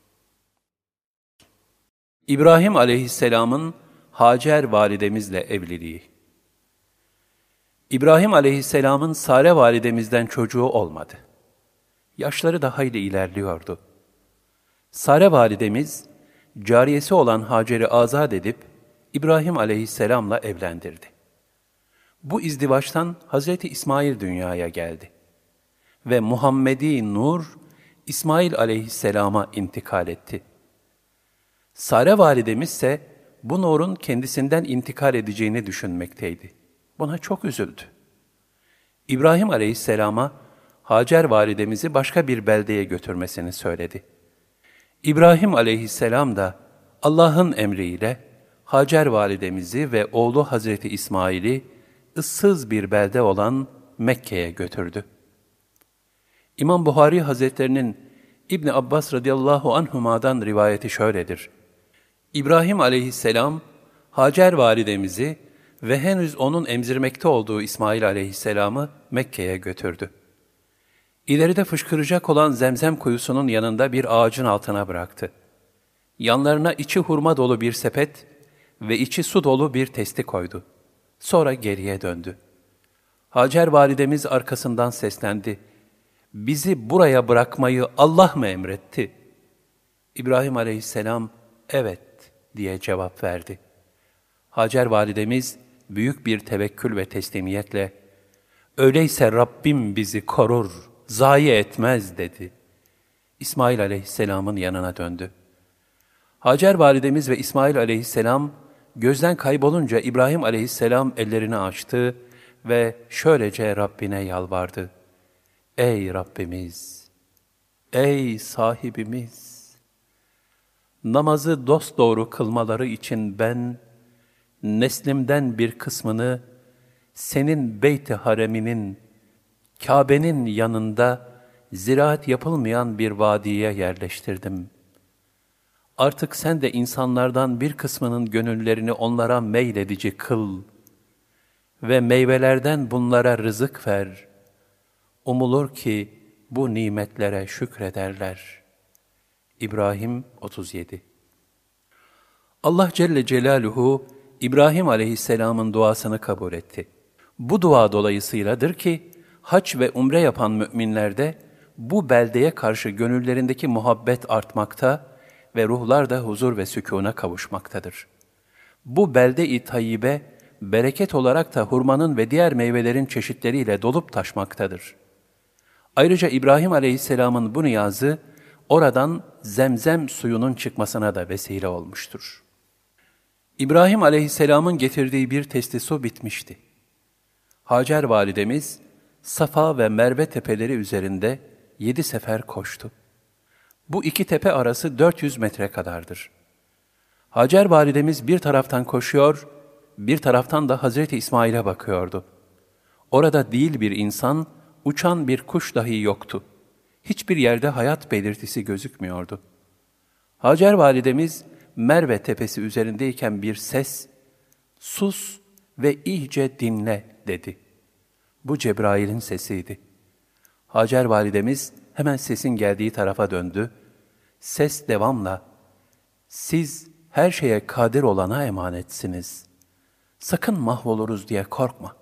İbrahim aleyhisselamın Hacer validemizle evliliği İbrahim aleyhisselamın Sare validemizden çocuğu olmadı. Yaşları da hayli ilerliyordu. Sare validemiz, cariyesi olan Hacer'i azat edip İbrahim aleyhisselamla evlendirdi. Bu izdivaçtan Hazreti İsmail dünyaya geldi. Ve Muhammedi Nur, İsmail aleyhisselama intikal etti. Sare validemiz ise bu nurun kendisinden intikal edeceğini düşünmekteydi. Buna çok üzüldü. İbrahim aleyhisselama Hacer validemizi başka bir beldeye götürmesini söyledi. İbrahim aleyhisselam da Allah'ın emriyle Hacer validemizi ve oğlu Hazreti İsmail'i ıssız bir belde olan Mekke'ye götürdü. İmam Buhari Hazretlerinin İbni Abbas radıyallahu anhuma'dan rivayeti şöyledir. İbrahim aleyhisselam Hacer validemizi ve henüz onun emzirmekte olduğu İsmail aleyhisselamı Mekke'ye götürdü. İleride fışkıracak olan zemzem kuyusunun yanında bir ağacın altına bıraktı. Yanlarına içi hurma dolu bir sepet ve içi su dolu bir testi koydu. Sonra geriye döndü. Hacer validemiz arkasından seslendi. Bizi buraya bırakmayı Allah mı emretti? İbrahim aleyhisselam evet diye cevap verdi. Hacer validemiz büyük bir tevekkül ve teslimiyetle öyleyse Rabbim bizi korur, zayi etmez dedi. İsmail aleyhisselamın yanına döndü. Hacer validemiz ve İsmail aleyhisselam gözden kaybolunca İbrahim aleyhisselam ellerini açtı ve şöylece Rabbine yalvardı. Ey Rabbimiz! Ey sahibimiz! Namazı dosdoğru kılmaları için ben, neslimden bir kısmını senin beyt-i hareminin, Kabe'nin yanında ziraat yapılmayan bir vadiye yerleştirdim. Artık sen de insanlardan bir kısmının gönüllerini onlara meyledici kıl ve meyvelerden bunlara rızık ver. Umulur ki bu nimetlere şükrederler. İbrahim 37 Allah Celle Celaluhu İbrahim aleyhisselamın duasını kabul etti. Bu dua dolayısıyladır ki, hac ve umre yapan müminlerde bu beldeye karşı gönüllerindeki muhabbet artmakta ve ruhlar da huzur ve sükûna kavuşmaktadır. Bu belde-i tayyibe, bereket olarak da hurmanın ve diğer meyvelerin çeşitleriyle dolup taşmaktadır. Ayrıca İbrahim aleyhisselamın bu niyazı, oradan zemzem suyunun çıkmasına da vesile olmuştur. İbrahim aleyhisselamın getirdiği bir testi su bitmişti. Hacer validemiz, Safa ve Merve tepeleri üzerinde yedi sefer koştu. Bu iki tepe arası 400 metre kadardır. Hacer validemiz bir taraftan koşuyor, bir taraftan da Hazreti İsmail'e bakıyordu. Orada değil bir insan, uçan bir kuş dahi yoktu. Hiçbir yerde hayat belirtisi gözükmüyordu. Hacer validemiz Merve tepesi üzerindeyken bir ses, ''Sus ve iyice dinle.'' dedi. Bu Cebrail'in sesiydi. Hacer validemiz hemen sesin geldiği tarafa döndü. Ses devamla, ''Siz her şeye kadir olana emanetsiniz. Sakın mahvoluruz diye korkma.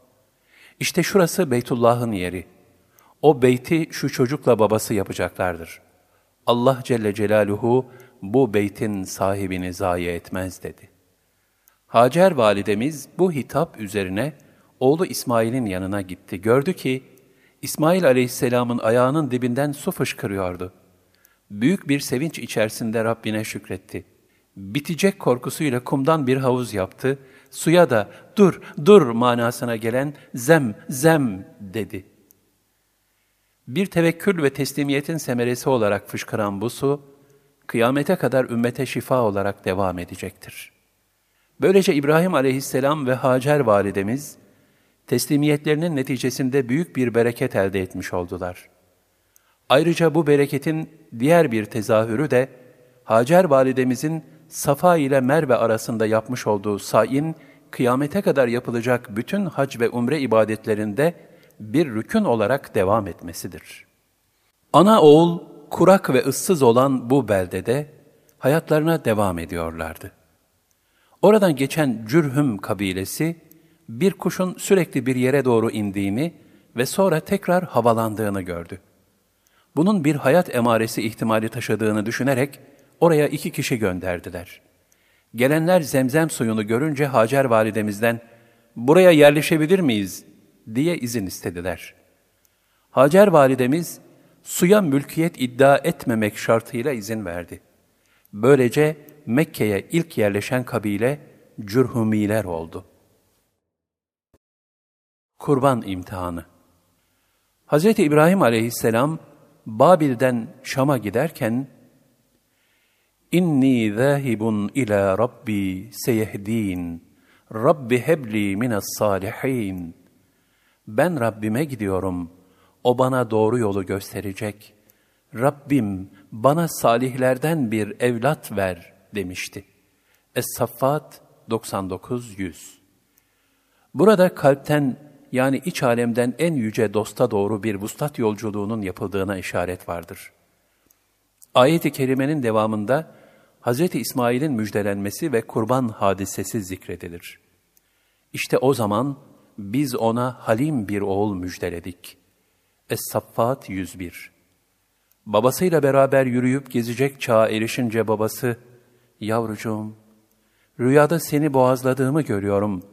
İşte şurası Beytullah'ın yeri. O beyti şu çocukla babası yapacaklardır. Allah Celle Celaluhu bu beytin sahibini zayi etmez dedi. Hacer validemiz bu hitap üzerine oğlu İsmail'in yanına gitti. Gördü ki İsmail aleyhisselamın ayağının dibinden su fışkırıyordu. Büyük bir sevinç içerisinde Rabbine şükretti. Bitecek korkusuyla kumdan bir havuz yaptı. Suya da dur, dur manasına gelen zem, zem dedi. Bir tevekkül ve teslimiyetin semeresi olarak fışkıran bu su, kıyamete kadar ümmete şifa olarak devam edecektir. Böylece İbrahim aleyhisselam ve Hacer validemiz, teslimiyetlerinin neticesinde büyük bir bereket elde etmiş oldular. Ayrıca bu bereketin diğer bir tezahürü de, Hacer validemizin Safa ile Merve arasında yapmış olduğu sayin, kıyamete kadar yapılacak bütün hac ve umre ibadetlerinde bir rükün olarak devam etmesidir. Ana oğul, kurak ve ıssız olan bu beldede hayatlarına devam ediyorlardı. Oradan geçen Cürhüm kabilesi, bir kuşun sürekli bir yere doğru indiğini ve sonra tekrar havalandığını gördü. Bunun bir hayat emaresi ihtimali taşıdığını düşünerek oraya iki kişi gönderdiler. Gelenler zemzem suyunu görünce Hacer validemizden, ''Buraya yerleşebilir miyiz?'' Diye izin istediler. Hacer validemiz, suya mülkiyet iddia etmemek şartıyla izin verdi. Böylece Mekke'ye ilk yerleşen kabile Cürhumiler oldu. Kurban imtihanı Hz. İbrahim aleyhisselam Babil'den Şam'a giderken İnni zâhibun ila Rabbi seyehdin Rabbi hebli minas salihin Ben Rabbime gidiyorum. O bana doğru yolu gösterecek. Rabbim bana salihlerden bir evlat ver demişti. Es-Saffat 99-100 Burada kalpten yani iç alemden en yüce dosta doğru bir vuslat yolculuğunun yapıldığına işaret vardır. Ayet-i kerimenin devamında Hz. İsmail'in müjdelenmesi ve kurban hadisesi zikredilir. İşte o zaman biz ona halim bir oğul müjdeledik. Es-Saffat 101 Babasıyla beraber yürüyüp gezecek çağa erişince babası, yavrucuğum, rüyada seni boğazladığımı görüyorum,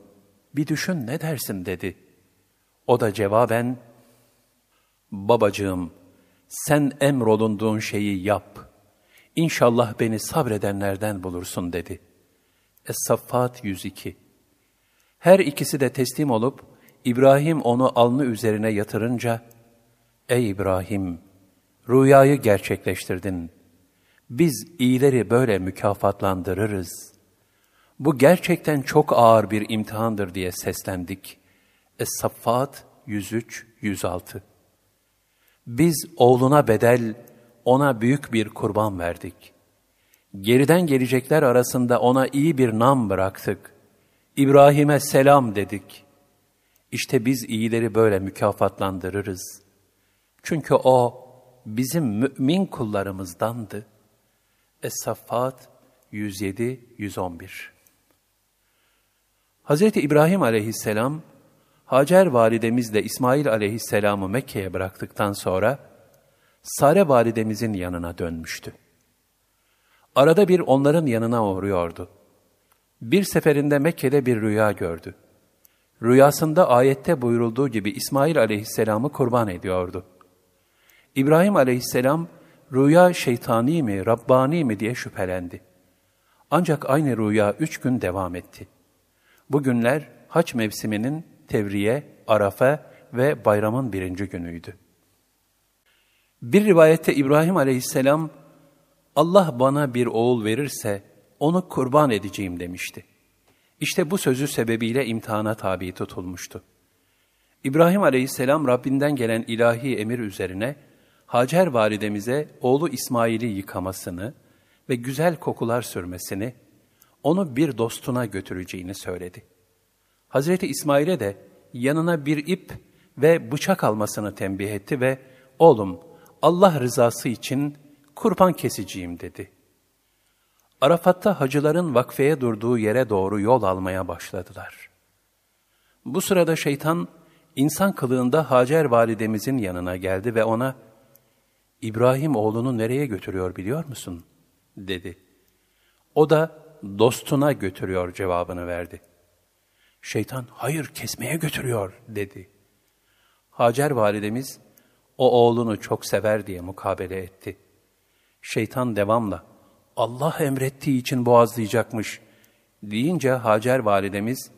bir düşün ne dersin dedi. O da cevaben, babacığım, sen emrolunduğun şeyi yap. İnşallah beni sabredenlerden bulursun dedi. Es-Saffat 102 Her ikisi de teslim olup, İbrahim onu alnı üzerine yatırınca, Ey İbrahim! Rüyayı gerçekleştirdin. Biz iyileri böyle mükafatlandırırız. Bu gerçekten çok ağır bir imtihandır diye seslendik. Es-Saffat 103-106 Biz oğluna bedel, ona büyük bir kurban verdik. Geriden gelecekler arasında ona iyi bir nam bıraktık. İbrahim'e selam dedik. İşte biz iyileri böyle mükafatlandırırız. Çünkü o bizim mümin kullarımızdandı. Es-Saffat 107-111 Hz. İbrahim aleyhisselam, Hacer validemizle İsmail aleyhisselamı Mekke'ye bıraktıktan sonra, Sare validemizin yanına dönmüştü. Arada bir onların yanına uğruyordu. Bir seferinde Mekke'de bir rüya gördü. Rüyasında ayette buyurulduğu gibi İsmail aleyhisselamı kurban ediyordu. İbrahim aleyhisselam rüya şeytani mi, Rabbani mi diye şüphelendi. Ancak aynı rüya üç gün devam etti. Bu günler haç mevsiminin Tevriye, Arafa ve bayramın birinci günüydü. Bir rivayette İbrahim aleyhisselam, Allah bana bir oğul verirse onu kurban edeceğim demişti. İşte bu sözü sebebiyle imtihana tabi tutulmuştu. İbrahim aleyhisselam Rabbinden gelen ilahi emir üzerine Hacer validemize oğlu İsmail'i yıkamasını ve güzel kokular sürmesini, onu bir dostuna götüreceğini söyledi. Hazreti İsmail'e de yanına bir ip ve bıçak almasını tembih etti ve oğlum Allah rızası için kurban keseceğim dedi. Arafat'ta hacıların vakfeye durduğu yere doğru yol almaya başladılar. Bu sırada şeytan insan kılığında Hacer validemizin yanına geldi ve ona İbrahim oğlunu nereye götürüyor biliyor musun? dedi. O da dostuna götürüyor cevabını verdi. Şeytan hayır kesmeye götürüyor dedi. Hacer validemiz o oğlunu çok sever diye mukabele etti. Şeytan devamla Allah emrettiği için boğazlayacakmış deyince Hacer validemiz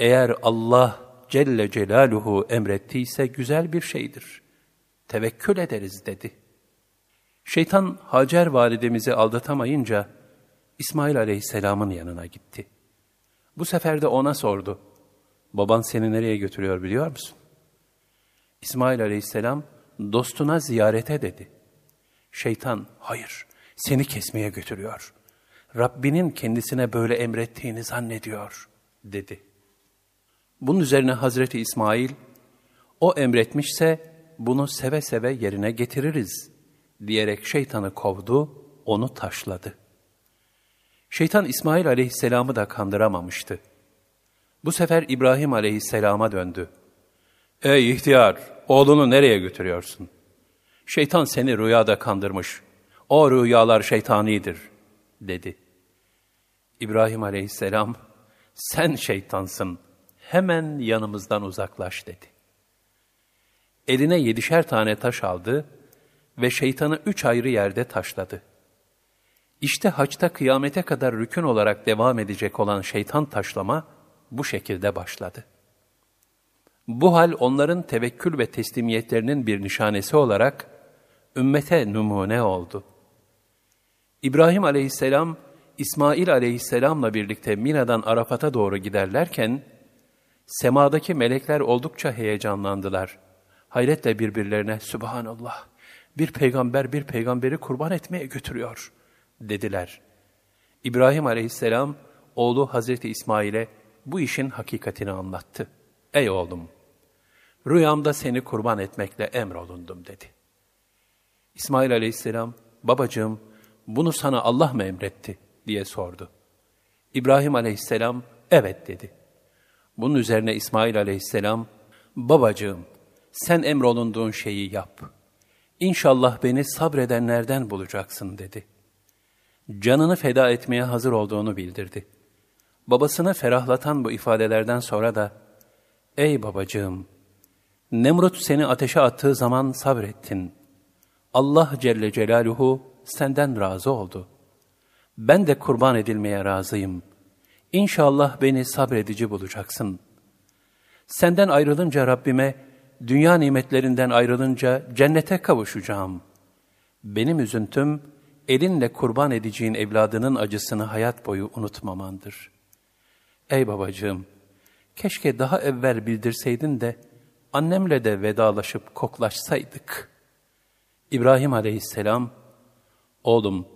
eğer Allah Celle Celaluhu emrettiyse güzel bir şeydir. Tevekkül ederiz dedi. Şeytan Hacer validemizi aldatamayınca İsmail aleyhisselamın yanına gitti. Bu sefer de ona sordu. Baban seni nereye götürüyor biliyor musun? İsmail aleyhisselam dostuna ziyarete dedi. Şeytan hayır seni kesmeye götürüyor. Rabbinin kendisine böyle emrettiğini zannediyor dedi. Bunun üzerine Hazreti İsmail o emretmişse bunu seve seve yerine getiririz diyerek şeytanı kovdu, onu taşladı. Şeytan İsmail aleyhisselamı da kandıramamıştı. Bu sefer İbrahim aleyhisselama döndü. Ey ihtiyar, oğlunu nereye götürüyorsun? Şeytan seni rüyada kandırmış. O rüyalar şeytanidir, dedi. İbrahim aleyhisselam, sen şeytansın, hemen yanımızdan uzaklaş, dedi. Eline yedişer tane taş aldı ve şeytanı üç ayrı yerde taşladı. İşte haçta kıyamete kadar rükün olarak devam edecek olan şeytan taşlama bu şekilde başladı. Bu hal onların tevekkül ve teslimiyetlerinin bir nişanesi olarak ümmete numune oldu. İbrahim aleyhisselam, İsmail aleyhisselamla birlikte Mina'dan Arafat'a doğru giderlerken, semadaki melekler oldukça heyecanlandılar. Hayretle birbirlerine, Subhanallah, bir peygamber bir peygamberi kurban etmeye götürüyor, dediler. İbrahim aleyhisselam, oğlu Hazreti İsmail'e bu işin hakikatini anlattı. Ey oğlum, rüyamda seni kurban etmekle emrolundum dedi. İsmail aleyhisselam, babacığım bunu sana Allah mı emretti diye sordu. İbrahim aleyhisselam, evet dedi. Bunun üzerine İsmail aleyhisselam, babacığım sen emrolunduğun şeyi yap. İnşallah beni sabredenlerden bulacaksın dedi. Canını feda etmeye hazır olduğunu bildirdi. Babasını ferahlatan bu ifadelerden sonra da, Ey babacığım! Nemrut seni ateşe attığı zaman sabrettin. Allah Celle Celaluhu senden razı oldu. Ben de kurban edilmeye razıyım. İnşallah beni sabredici bulacaksın. Senden ayrılınca Rabbime, dünya nimetlerinden ayrılınca cennete kavuşacağım. Benim üzüntüm, elinle kurban edeceğin evladının acısını hayat boyu unutmamandır. Ey babacığım, keşke daha evvel bildirseydin de, annemle de vedalaşıp koklaşsaydık. İbrahim aleyhisselam, oğlum,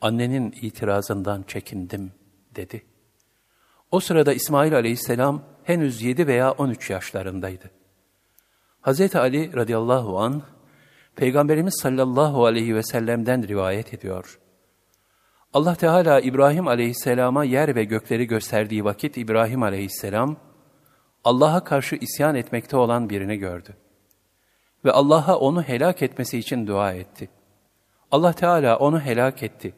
annenin itirazından çekindim, dedi. O sırada İsmail aleyhisselam henüz yedi veya on üç yaşlarındaydı. Hz. Ali radıyallahu an Peygamberimiz sallallahu aleyhi ve sellem'den rivayet ediyor. Allah Teala İbrahim aleyhisselama yer ve gökleri gösterdiği vakit İbrahim aleyhisselam, Allah'a karşı isyan etmekte olan birini gördü. Ve Allah'a onu helak etmesi için dua etti. Allah Teala onu helak etti.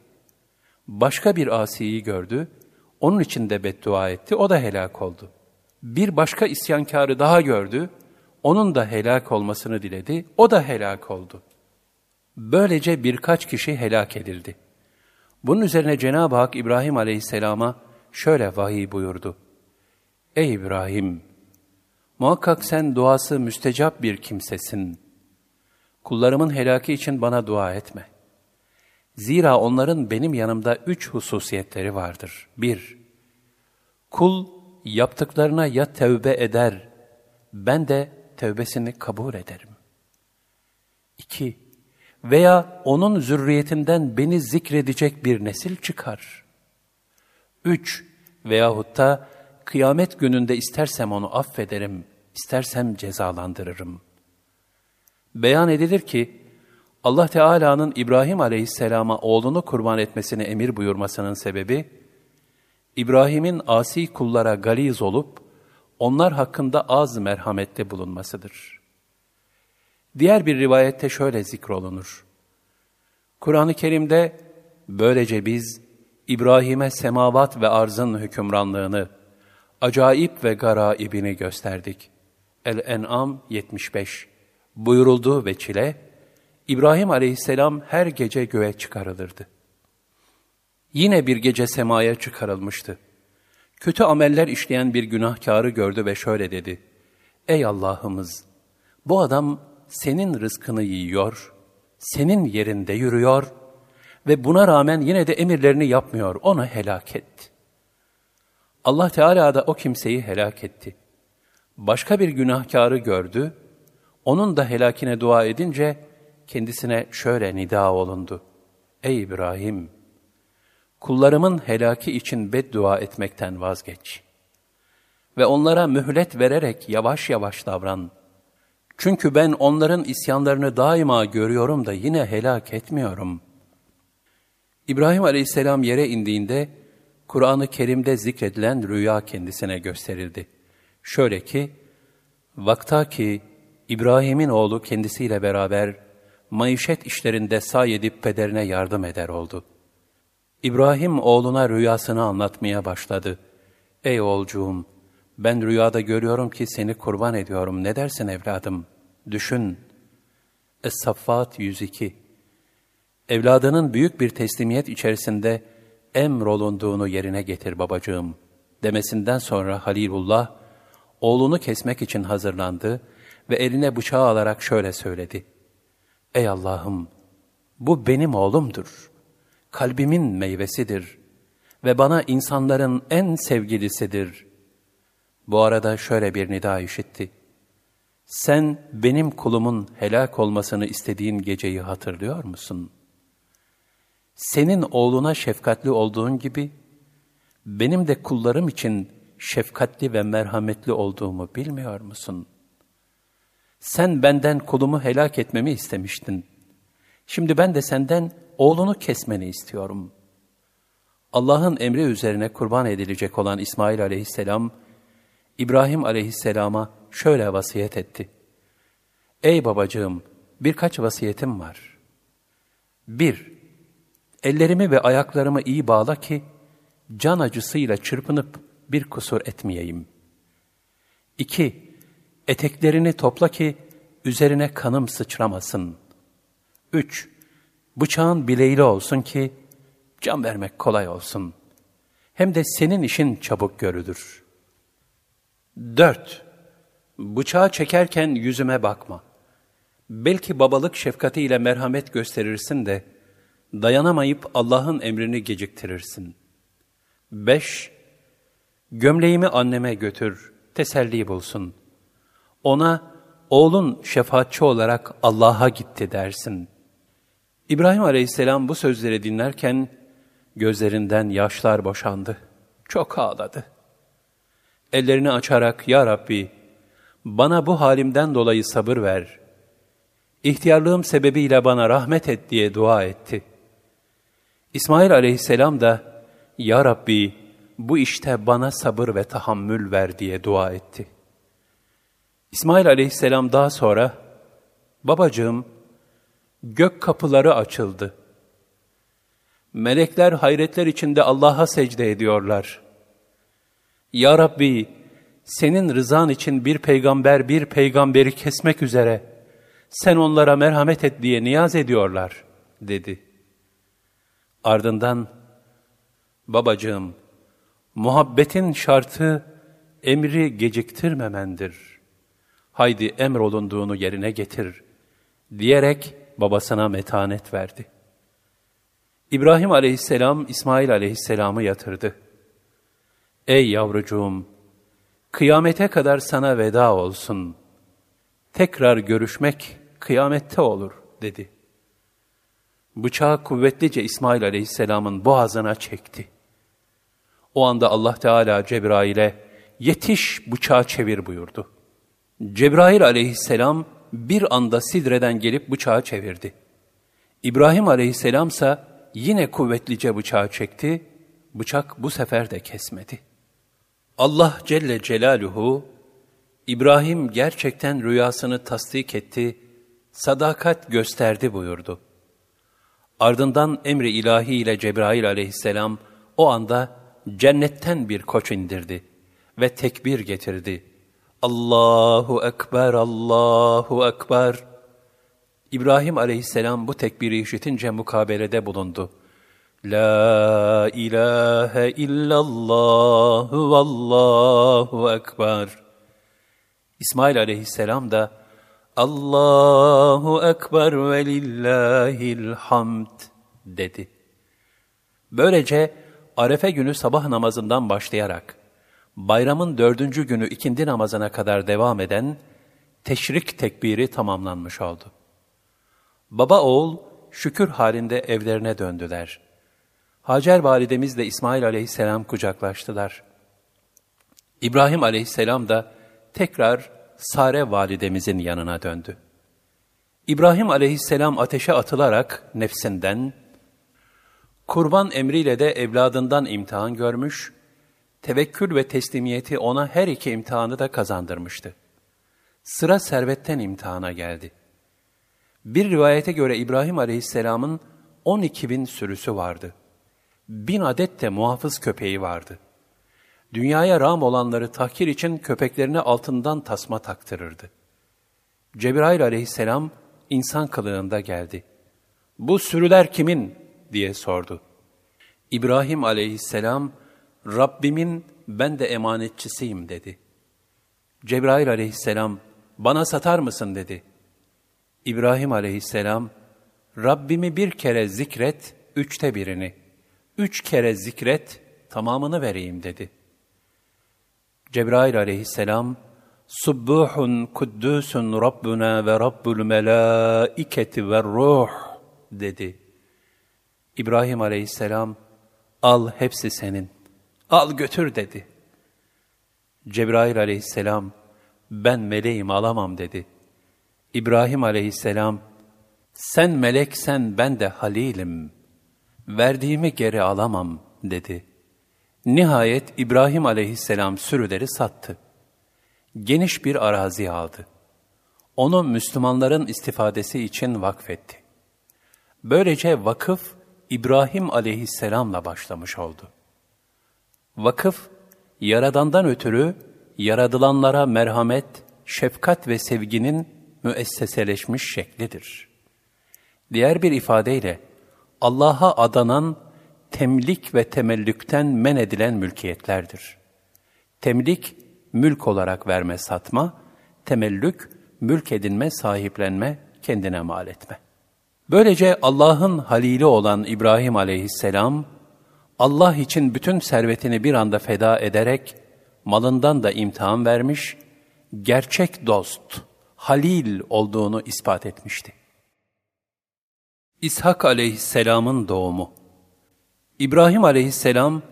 Başka bir asiyi gördü, onun için de beddua etti, o da helak oldu. Bir başka isyankarı daha gördü, onun da helak olmasını diledi, o da helak oldu. Böylece birkaç kişi helak edildi. Bunun üzerine Cenab-ı Hak İbrahim aleyhisselama şöyle vahiy buyurdu. Ey İbrahim! Muhakkak sen duası müstecap bir kimsesin. Kullarımın helaki için bana dua etme. Zira onların benim yanımda üç hususiyetleri vardır. Bir, kul yaptıklarına ya tevbe eder, ben de tevbesini kabul ederim. İki, veya onun zürriyetinden beni zikredecek bir nesil çıkar. Üç, veyahut da kıyamet gününde istersem onu affederim, istersem cezalandırırım. Beyan edilir ki, Allah Teala'nın İbrahim aleyhisselama oğlunu kurban etmesini emir buyurmasının sebebi, İbrahim'in asi kullara galiz olup, onlar hakkında az merhamette bulunmasıdır. Diğer bir rivayette şöyle zikrolunur. Kur'an-ı Kerim'de böylece biz İbrahim'e semavat ve arzın hükümranlığını, acayip ve garaibini gösterdik. El-En'am 75 Buyuruldu ve çile, İbrahim aleyhisselam her gece göğe çıkarılırdı. Yine bir gece semaya çıkarılmıştı. Kötü ameller işleyen bir günahkarı gördü ve şöyle dedi. Ey Allah'ımız! Bu adam senin rızkını yiyor, senin yerinde yürüyor ve buna rağmen yine de emirlerini yapmıyor, onu helak et. Allah Teala da o kimseyi helak etti. Başka bir günahkarı gördü, onun da helakine dua edince kendisine şöyle nida olundu. Ey İbrahim! kullarımın helaki için beddua etmekten vazgeç. Ve onlara mühlet vererek yavaş yavaş davran. Çünkü ben onların isyanlarını daima görüyorum da yine helak etmiyorum. İbrahim aleyhisselam yere indiğinde, Kur'an-ı Kerim'de zikredilen rüya kendisine gösterildi. Şöyle ki, vakta ki İbrahim'in oğlu kendisiyle beraber maişet işlerinde say edip pederine yardım eder oldu.'' İbrahim oğluna rüyasını anlatmaya başladı. Ey oğulcuğum, ben rüyada görüyorum ki seni kurban ediyorum. Ne dersin evladım? Düşün. Es-Saffat 102 Evladının büyük bir teslimiyet içerisinde emrolunduğunu yerine getir babacığım demesinden sonra Halilullah, oğlunu kesmek için hazırlandı ve eline bıçağı alarak şöyle söyledi. Ey Allah'ım, bu benim oğlumdur kalbimin meyvesidir ve bana insanların en sevgilisidir. Bu arada şöyle bir nida işitti. Sen benim kulumun helak olmasını istediğin geceyi hatırlıyor musun? Senin oğluna şefkatli olduğun gibi, benim de kullarım için şefkatli ve merhametli olduğumu bilmiyor musun? Sen benden kulumu helak etmemi istemiştin. Şimdi ben de senden oğlunu kesmeni istiyorum. Allah'ın emri üzerine kurban edilecek olan İsmail aleyhisselam, İbrahim aleyhisselama şöyle vasiyet etti. Ey babacığım, birkaç vasiyetim var. Bir, ellerimi ve ayaklarımı iyi bağla ki, can acısıyla çırpınıp bir kusur etmeyeyim. İki, eteklerini topla ki, üzerine kanım sıçramasın. Üç, bıçağın bileğiyle olsun ki, can vermek kolay olsun. Hem de senin işin çabuk görülür. Dört, bıçağı çekerken yüzüme bakma. Belki babalık şefkatiyle merhamet gösterirsin de, dayanamayıp Allah'ın emrini geciktirirsin. Beş, gömleğimi anneme götür, teselli bulsun. Ona, oğlun şefaatçi olarak Allah'a gitti dersin. İbrahim aleyhisselam bu sözleri dinlerken, gözlerinden yaşlar boşandı. Çok ağladı. Ellerini açarak, Ya Rabbi, bana bu halimden dolayı sabır ver. İhtiyarlığım sebebiyle bana rahmet et diye dua etti. İsmail aleyhisselam da, Ya Rabbi, bu işte bana sabır ve tahammül ver diye dua etti. İsmail aleyhisselam daha sonra, Babacığım, gök kapıları açıldı. Melekler hayretler içinde Allah'a secde ediyorlar. Ya Rabbi, senin rızan için bir peygamber bir peygamberi kesmek üzere, sen onlara merhamet et diye niyaz ediyorlar, dedi. Ardından, babacığım, muhabbetin şartı emri geciktirmemendir. Haydi emrolunduğunu yerine getir, diyerek babasına metanet verdi. İbrahim aleyhisselam İsmail aleyhisselamı yatırdı. Ey yavrucuğum, kıyamete kadar sana veda olsun. Tekrar görüşmek kıyamette olur dedi. Bıçağı kuvvetlice İsmail aleyhisselamın boğazına çekti. O anda Allah Teala Cebrail'e yetiş bıçağı çevir buyurdu. Cebrail aleyhisselam bir anda Sidre'den gelip bıçağı çevirdi. İbrahim aleyhisselam ise yine kuvvetlice bıçağı çekti, bıçak bu sefer de kesmedi. Allah Celle Celaluhu, İbrahim gerçekten rüyasını tasdik etti, sadakat gösterdi buyurdu. Ardından emri ilahi ile Cebrail aleyhisselam o anda cennetten bir koç indirdi ve tekbir getirdi. Allahu Ekber, Allahu Ekber. İbrahim aleyhisselam bu tekbiri işitince mukabelede bulundu. La ilahe illallah vallahu ekber. İsmail aleyhisselam da Allahu ekber ve lillahil hamd dedi. Böylece Arefe günü sabah namazından başlayarak bayramın dördüncü günü ikindi namazına kadar devam eden teşrik tekbiri tamamlanmış oldu. Baba oğul şükür halinde evlerine döndüler. Hacer validemizle İsmail aleyhisselam kucaklaştılar. İbrahim aleyhisselam da tekrar Sare validemizin yanına döndü. İbrahim aleyhisselam ateşe atılarak nefsinden, kurban emriyle de evladından imtihan görmüş, tevekkül ve teslimiyeti ona her iki imtihanı da kazandırmıştı. Sıra servetten imtihana geldi. Bir rivayete göre İbrahim aleyhisselamın 12 bin sürüsü vardı. Bin adet de muhafız köpeği vardı. Dünyaya ram olanları tahkir için köpeklerine altından tasma taktırırdı. Cebrail aleyhisselam insan kılığında geldi. Bu sürüler kimin? diye sordu. İbrahim aleyhisselam, Rabbimin ben de emanetçisiyim dedi. Cebrail aleyhisselam, bana satar mısın dedi. İbrahim aleyhisselam, Rabbimi bir kere zikret, üçte birini. Üç kere zikret, tamamını vereyim dedi. Cebrail aleyhisselam, Subbuhun kuddüsün Rabbuna ve Rabbul melâiketi ve ruh dedi. İbrahim aleyhisselam, al hepsi senin, al götür dedi. Cebrail aleyhisselam, ben meleğim alamam dedi. İbrahim aleyhisselam, sen meleksen ben de halilim, verdiğimi geri alamam dedi. Nihayet İbrahim aleyhisselam sürüleri sattı. Geniş bir arazi aldı. onu Müslümanların istifadesi için vakfetti. Böylece vakıf İbrahim aleyhisselamla başlamış oldu. Vakıf, Yaradan'dan ötürü yaradılanlara merhamet, şefkat ve sevginin müesseseleşmiş şeklidir. Diğer bir ifadeyle, Allah'a adanan temlik ve temellükten men edilen mülkiyetlerdir. Temlik, mülk olarak verme satma, temellük, mülk edinme, sahiplenme, kendine mal etme. Böylece Allah'ın halili olan İbrahim aleyhisselam, Allah için bütün servetini bir anda feda ederek, malından da imtihan vermiş, gerçek dost, halil olduğunu ispat etmişti. İshak aleyhisselamın doğumu İbrahim aleyhisselam,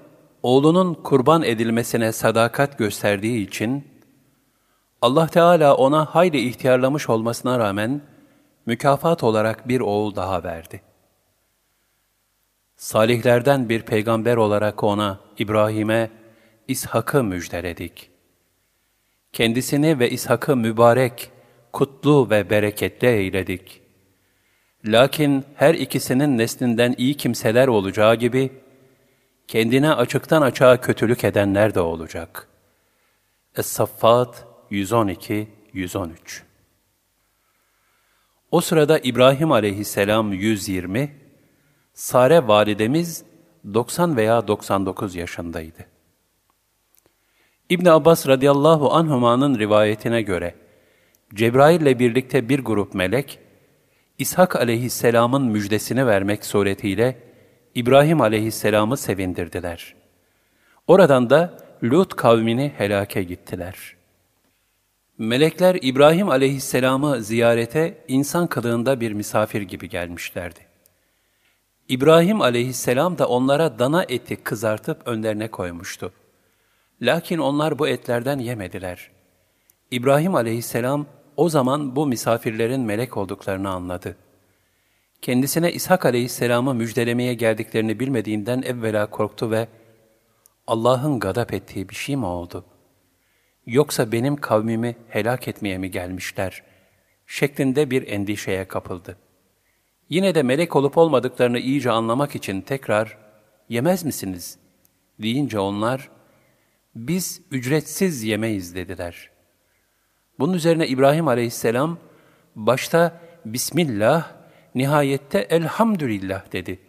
oğlunun kurban edilmesine sadakat gösterdiği için, Allah Teala ona hayli ihtiyarlamış olmasına rağmen, mükafat olarak bir oğul daha verdi. Salihlerden bir peygamber olarak ona, İbrahim'e, İshak'ı müjdeledik. Kendisini ve İshak'ı mübarek, kutlu ve bereketli eyledik. Lakin her ikisinin neslinden iyi kimseler olacağı gibi, kendine açıktan açığa kötülük edenler de olacak. Es-Saffat 112-113 O sırada İbrahim aleyhisselam 120, Sare validemiz 90 veya 99 yaşındaydı. İbn Abbas radıyallahu anhuma'nın rivayetine göre Cebrail ile birlikte bir grup melek İshak aleyhisselamın müjdesini vermek suretiyle İbrahim aleyhisselamı sevindirdiler. Oradan da Lut kavmini helake gittiler. Melekler İbrahim aleyhisselamı ziyarete insan kılığında bir misafir gibi gelmişlerdi. İbrahim aleyhisselam da onlara dana eti kızartıp önlerine koymuştu. Lakin onlar bu etlerden yemediler. İbrahim aleyhisselam o zaman bu misafirlerin melek olduklarını anladı. Kendisine İshak aleyhisselamı müjdelemeye geldiklerini bilmediğinden evvela korktu ve Allah'ın gadap ettiği bir şey mi oldu? Yoksa benim kavmimi helak etmeye mi gelmişler? şeklinde bir endişeye kapıldı. Yine de melek olup olmadıklarını iyice anlamak için tekrar yemez misiniz? deyince onlar biz ücretsiz yemeyiz dediler. Bunun üzerine İbrahim aleyhisselam başta Bismillah, nihayette Elhamdülillah dedi.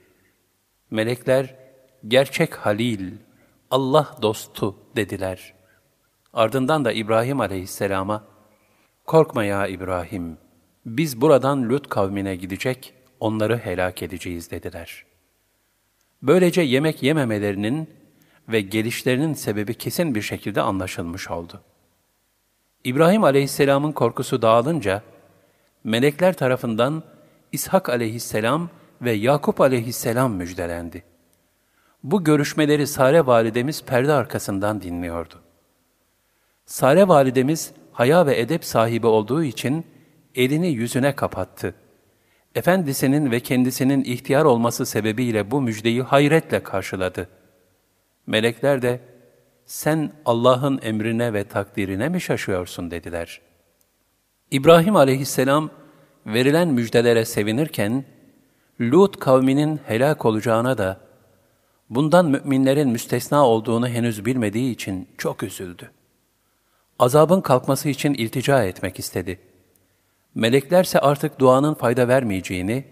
Melekler gerçek halil, Allah dostu dediler. Ardından da İbrahim aleyhisselama, Korkma ya İbrahim, biz buradan Lut kavmine gidecek, onları helak edeceğiz dediler. Böylece yemek yememelerinin ve gelişlerinin sebebi kesin bir şekilde anlaşılmış oldu. İbrahim aleyhisselamın korkusu dağılınca, melekler tarafından İshak aleyhisselam ve Yakup aleyhisselam müjdelendi. Bu görüşmeleri Sare validemiz perde arkasından dinliyordu. Sare validemiz haya ve edep sahibi olduğu için elini yüzüne kapattı. Efendisinin ve kendisinin ihtiyar olması sebebiyle bu müjdeyi hayretle karşıladı. Melekler de, sen Allah'ın emrine ve takdirine mi şaşıyorsun dediler. İbrahim aleyhisselam verilen müjdelere sevinirken, Lut kavminin helak olacağına da, bundan müminlerin müstesna olduğunu henüz bilmediği için çok üzüldü. Azabın kalkması için iltica etmek istedi. Meleklerse artık duanın fayda vermeyeceğini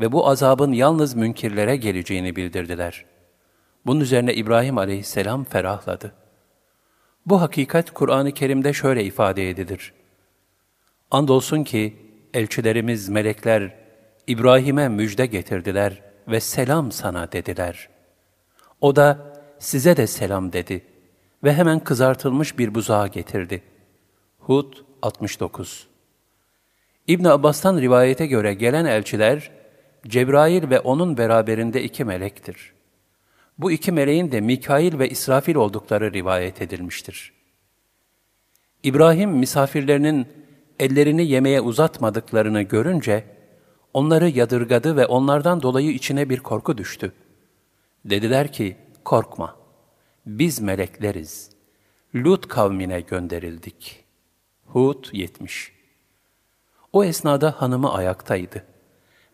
ve bu azabın yalnız münkirlere geleceğini bildirdiler.'' Bunun üzerine İbrahim aleyhisselam ferahladı. Bu hakikat Kur'an-ı Kerim'de şöyle ifade edilir. Andolsun ki elçilerimiz melekler İbrahim'e müjde getirdiler ve selam sana dediler. O da size de selam dedi ve hemen kızartılmış bir buzağı getirdi. Hud 69 İbn Abbas'tan rivayete göre gelen elçiler Cebrail ve onun beraberinde iki melektir. Bu iki meleğin de Mikail ve İsrafil oldukları rivayet edilmiştir. İbrahim misafirlerinin ellerini yemeğe uzatmadıklarını görünce, onları yadırgadı ve onlardan dolayı içine bir korku düştü. Dediler ki, korkma, biz melekleriz. Lut kavmine gönderildik. Hud 70 O esnada hanımı ayaktaydı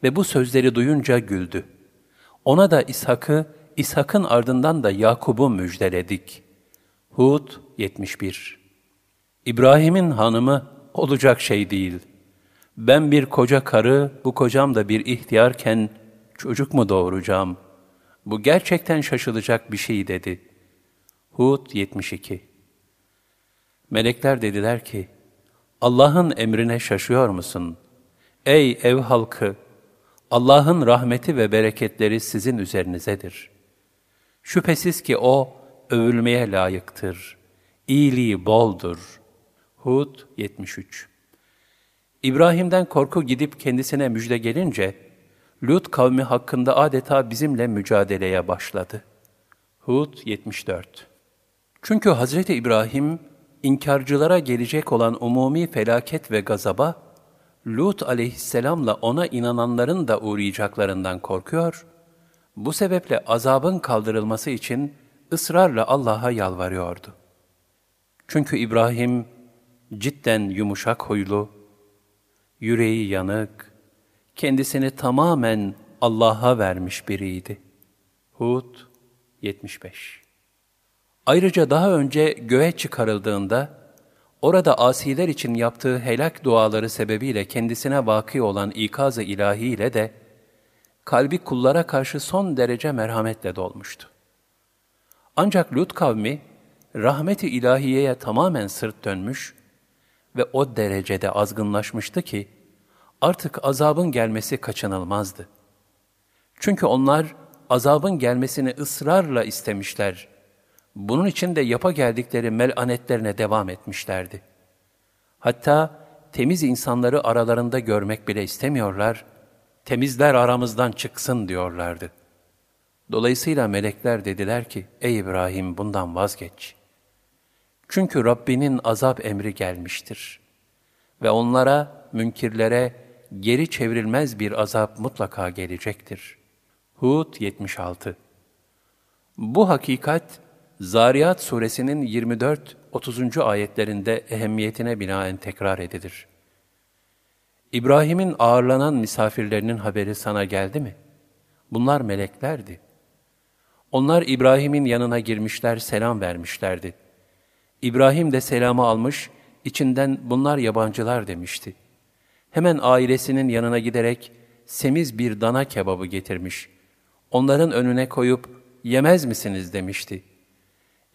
ve bu sözleri duyunca güldü. Ona da İshak'ı, İshak'ın ardından da Yakub'u müjdeledik. Hud 71 İbrahim'in hanımı olacak şey değil. Ben bir koca karı, bu kocam da bir ihtiyarken çocuk mu doğuracağım? Bu gerçekten şaşılacak bir şey dedi. Hud 72 Melekler dediler ki, Allah'ın emrine şaşıyor musun? Ey ev halkı! Allah'ın rahmeti ve bereketleri sizin üzerinizedir. Şüphesiz ki O, övülmeye layıktır. İyiliği boldur. Hud 73 İbrahim'den korku gidip kendisine müjde gelince, Lut kavmi hakkında adeta bizimle mücadeleye başladı. Hud 74 Çünkü Hazreti İbrahim, inkarcılara gelecek olan umumi felaket ve gazaba, Lut aleyhisselamla ona inananların da uğrayacaklarından korkuyor, bu sebeple azabın kaldırılması için ısrarla Allah'a yalvarıyordu. Çünkü İbrahim cidden yumuşak huylu, yüreği yanık, kendisini tamamen Allah'a vermiş biriydi. Hud 75 Ayrıca daha önce göğe çıkarıldığında, orada asiler için yaptığı helak duaları sebebiyle kendisine vaki olan ikaz-ı ilahiyle de, kalbi kullara karşı son derece merhametle dolmuştu. Ancak Lut kavmi, rahmeti ilahiyeye tamamen sırt dönmüş ve o derecede azgınlaşmıştı ki, artık azabın gelmesi kaçınılmazdı. Çünkü onlar azabın gelmesini ısrarla istemişler bunun için de yapa geldikleri melanetlerine devam etmişlerdi. Hatta temiz insanları aralarında görmek bile istemiyorlar, temizler aramızdan çıksın diyorlardı. Dolayısıyla melekler dediler ki, ey İbrahim bundan vazgeç. Çünkü Rabbinin azap emri gelmiştir. Ve onlara, münkirlere geri çevrilmez bir azap mutlaka gelecektir. Hud 76 Bu hakikat, Zariyat suresinin 24-30. ayetlerinde ehemmiyetine binaen tekrar edilir. İbrahim'in ağırlanan misafirlerinin haberi sana geldi mi? Bunlar meleklerdi. Onlar İbrahim'in yanına girmişler, selam vermişlerdi. İbrahim de selamı almış, içinden bunlar yabancılar demişti. Hemen ailesinin yanına giderek semiz bir dana kebabı getirmiş. Onların önüne koyup yemez misiniz demişti.''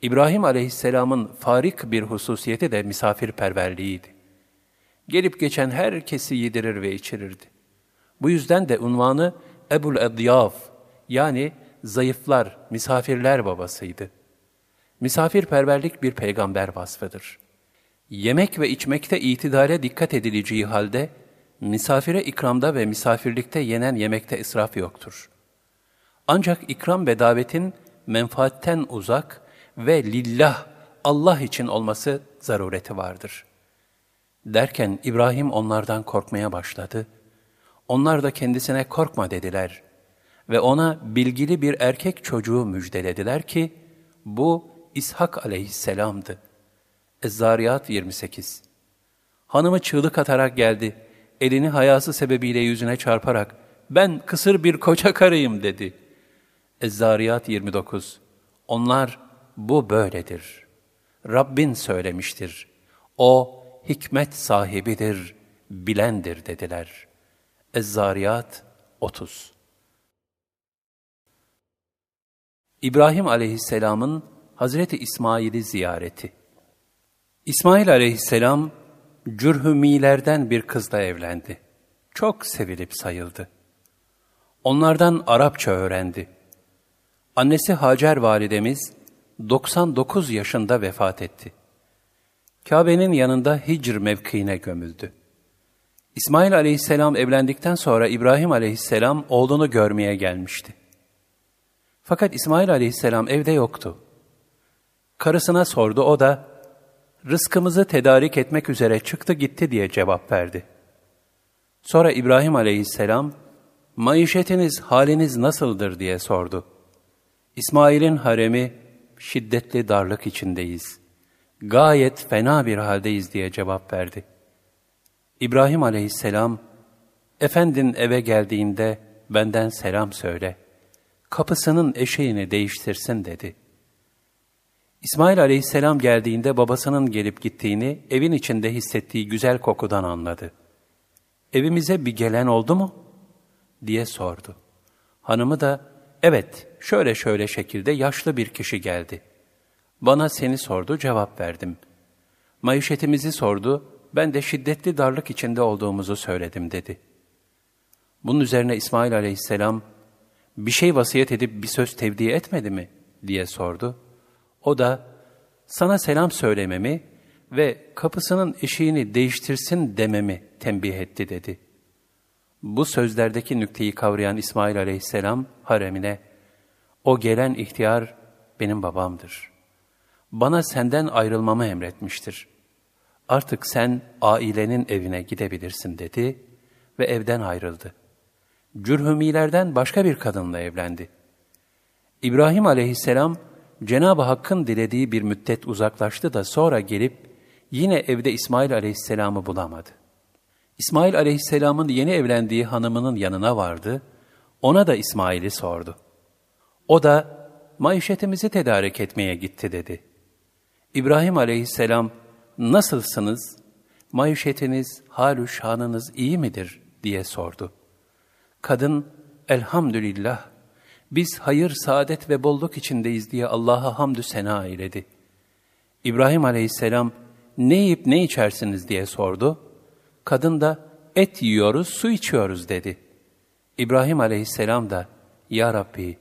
İbrahim aleyhisselamın farik bir hususiyeti de misafirperverliğiydi. Gelip geçen herkesi yedirir ve içirirdi. Bu yüzden de unvanı Ebul Edyaf yani zayıflar, misafirler babasıydı. Misafirperverlik bir peygamber vasfıdır. Yemek ve içmekte itidale dikkat edileceği halde, misafire ikramda ve misafirlikte yenen yemekte israf yoktur. Ancak ikram ve davetin menfaatten uzak, ve lillah, Allah için olması zarureti vardır. Derken İbrahim onlardan korkmaya başladı. Onlar da kendisine korkma dediler ve ona bilgili bir erkek çocuğu müjdelediler ki, bu İshak aleyhisselamdı. Ez-Zariyat 28 Hanımı çığlık atarak geldi. Elini hayası sebebiyle yüzüne çarparak, ben kısır bir koca karıyım dedi. Ez-Zariyat 29 Onlar, bu böyledir. Rabbin söylemiştir. O hikmet sahibidir, bilendir dediler. Ez-Zariyat 30 İbrahim aleyhisselamın Hazreti İsmail'i ziyareti İsmail aleyhisselam, Cürhümilerden bir kızla evlendi. Çok sevilip sayıldı. Onlardan Arapça öğrendi. Annesi Hacer validemiz, 99 yaşında vefat etti. Kabe'nin yanında Hicr mevkiine gömüldü. İsmail aleyhisselam evlendikten sonra İbrahim aleyhisselam oğlunu görmeye gelmişti. Fakat İsmail aleyhisselam evde yoktu. Karısına sordu, o da, rızkımızı tedarik etmek üzere çıktı gitti diye cevap verdi. Sonra İbrahim aleyhisselam, maişetiniz, haliniz nasıldır diye sordu. İsmail'in haremi, şiddetli darlık içindeyiz. Gayet fena bir haldeyiz diye cevap verdi. İbrahim aleyhisselam, Efendin eve geldiğinde benden selam söyle, kapısının eşeğini değiştirsin dedi. İsmail aleyhisselam geldiğinde babasının gelip gittiğini evin içinde hissettiği güzel kokudan anladı. Evimize bir gelen oldu mu? diye sordu. Hanımı da, evet şöyle şöyle şekilde yaşlı bir kişi geldi. Bana seni sordu, cevap verdim. Maişetimizi sordu, ben de şiddetli darlık içinde olduğumuzu söyledim dedi. Bunun üzerine İsmail aleyhisselam, bir şey vasiyet edip bir söz tevdi etmedi mi? diye sordu. O da, sana selam söylememi ve kapısının eşiğini değiştirsin dememi tembih etti dedi. Bu sözlerdeki nükteyi kavrayan İsmail aleyhisselam haremine, o gelen ihtiyar benim babamdır. Bana senden ayrılmamı emretmiştir. Artık sen ailenin evine gidebilirsin dedi ve evden ayrıldı. Cürhümilerden başka bir kadınla evlendi. İbrahim aleyhisselam Cenab-ı Hakk'ın dilediği bir müddet uzaklaştı da sonra gelip yine evde İsmail aleyhisselamı bulamadı. İsmail aleyhisselamın yeni evlendiği hanımının yanına vardı, ona da İsmail'i sordu. O da maişetimizi tedarik etmeye gitti dedi. İbrahim aleyhisselam, nasılsınız, maişetiniz, halü şanınız iyi midir diye sordu. Kadın, elhamdülillah, biz hayır, saadet ve bolluk içindeyiz diye Allah'a hamdü sena eyledi. İbrahim aleyhisselam, ne yiyip ne içersiniz diye sordu. Kadın da, et yiyoruz, su içiyoruz dedi. İbrahim aleyhisselam da, Ya Rabbi,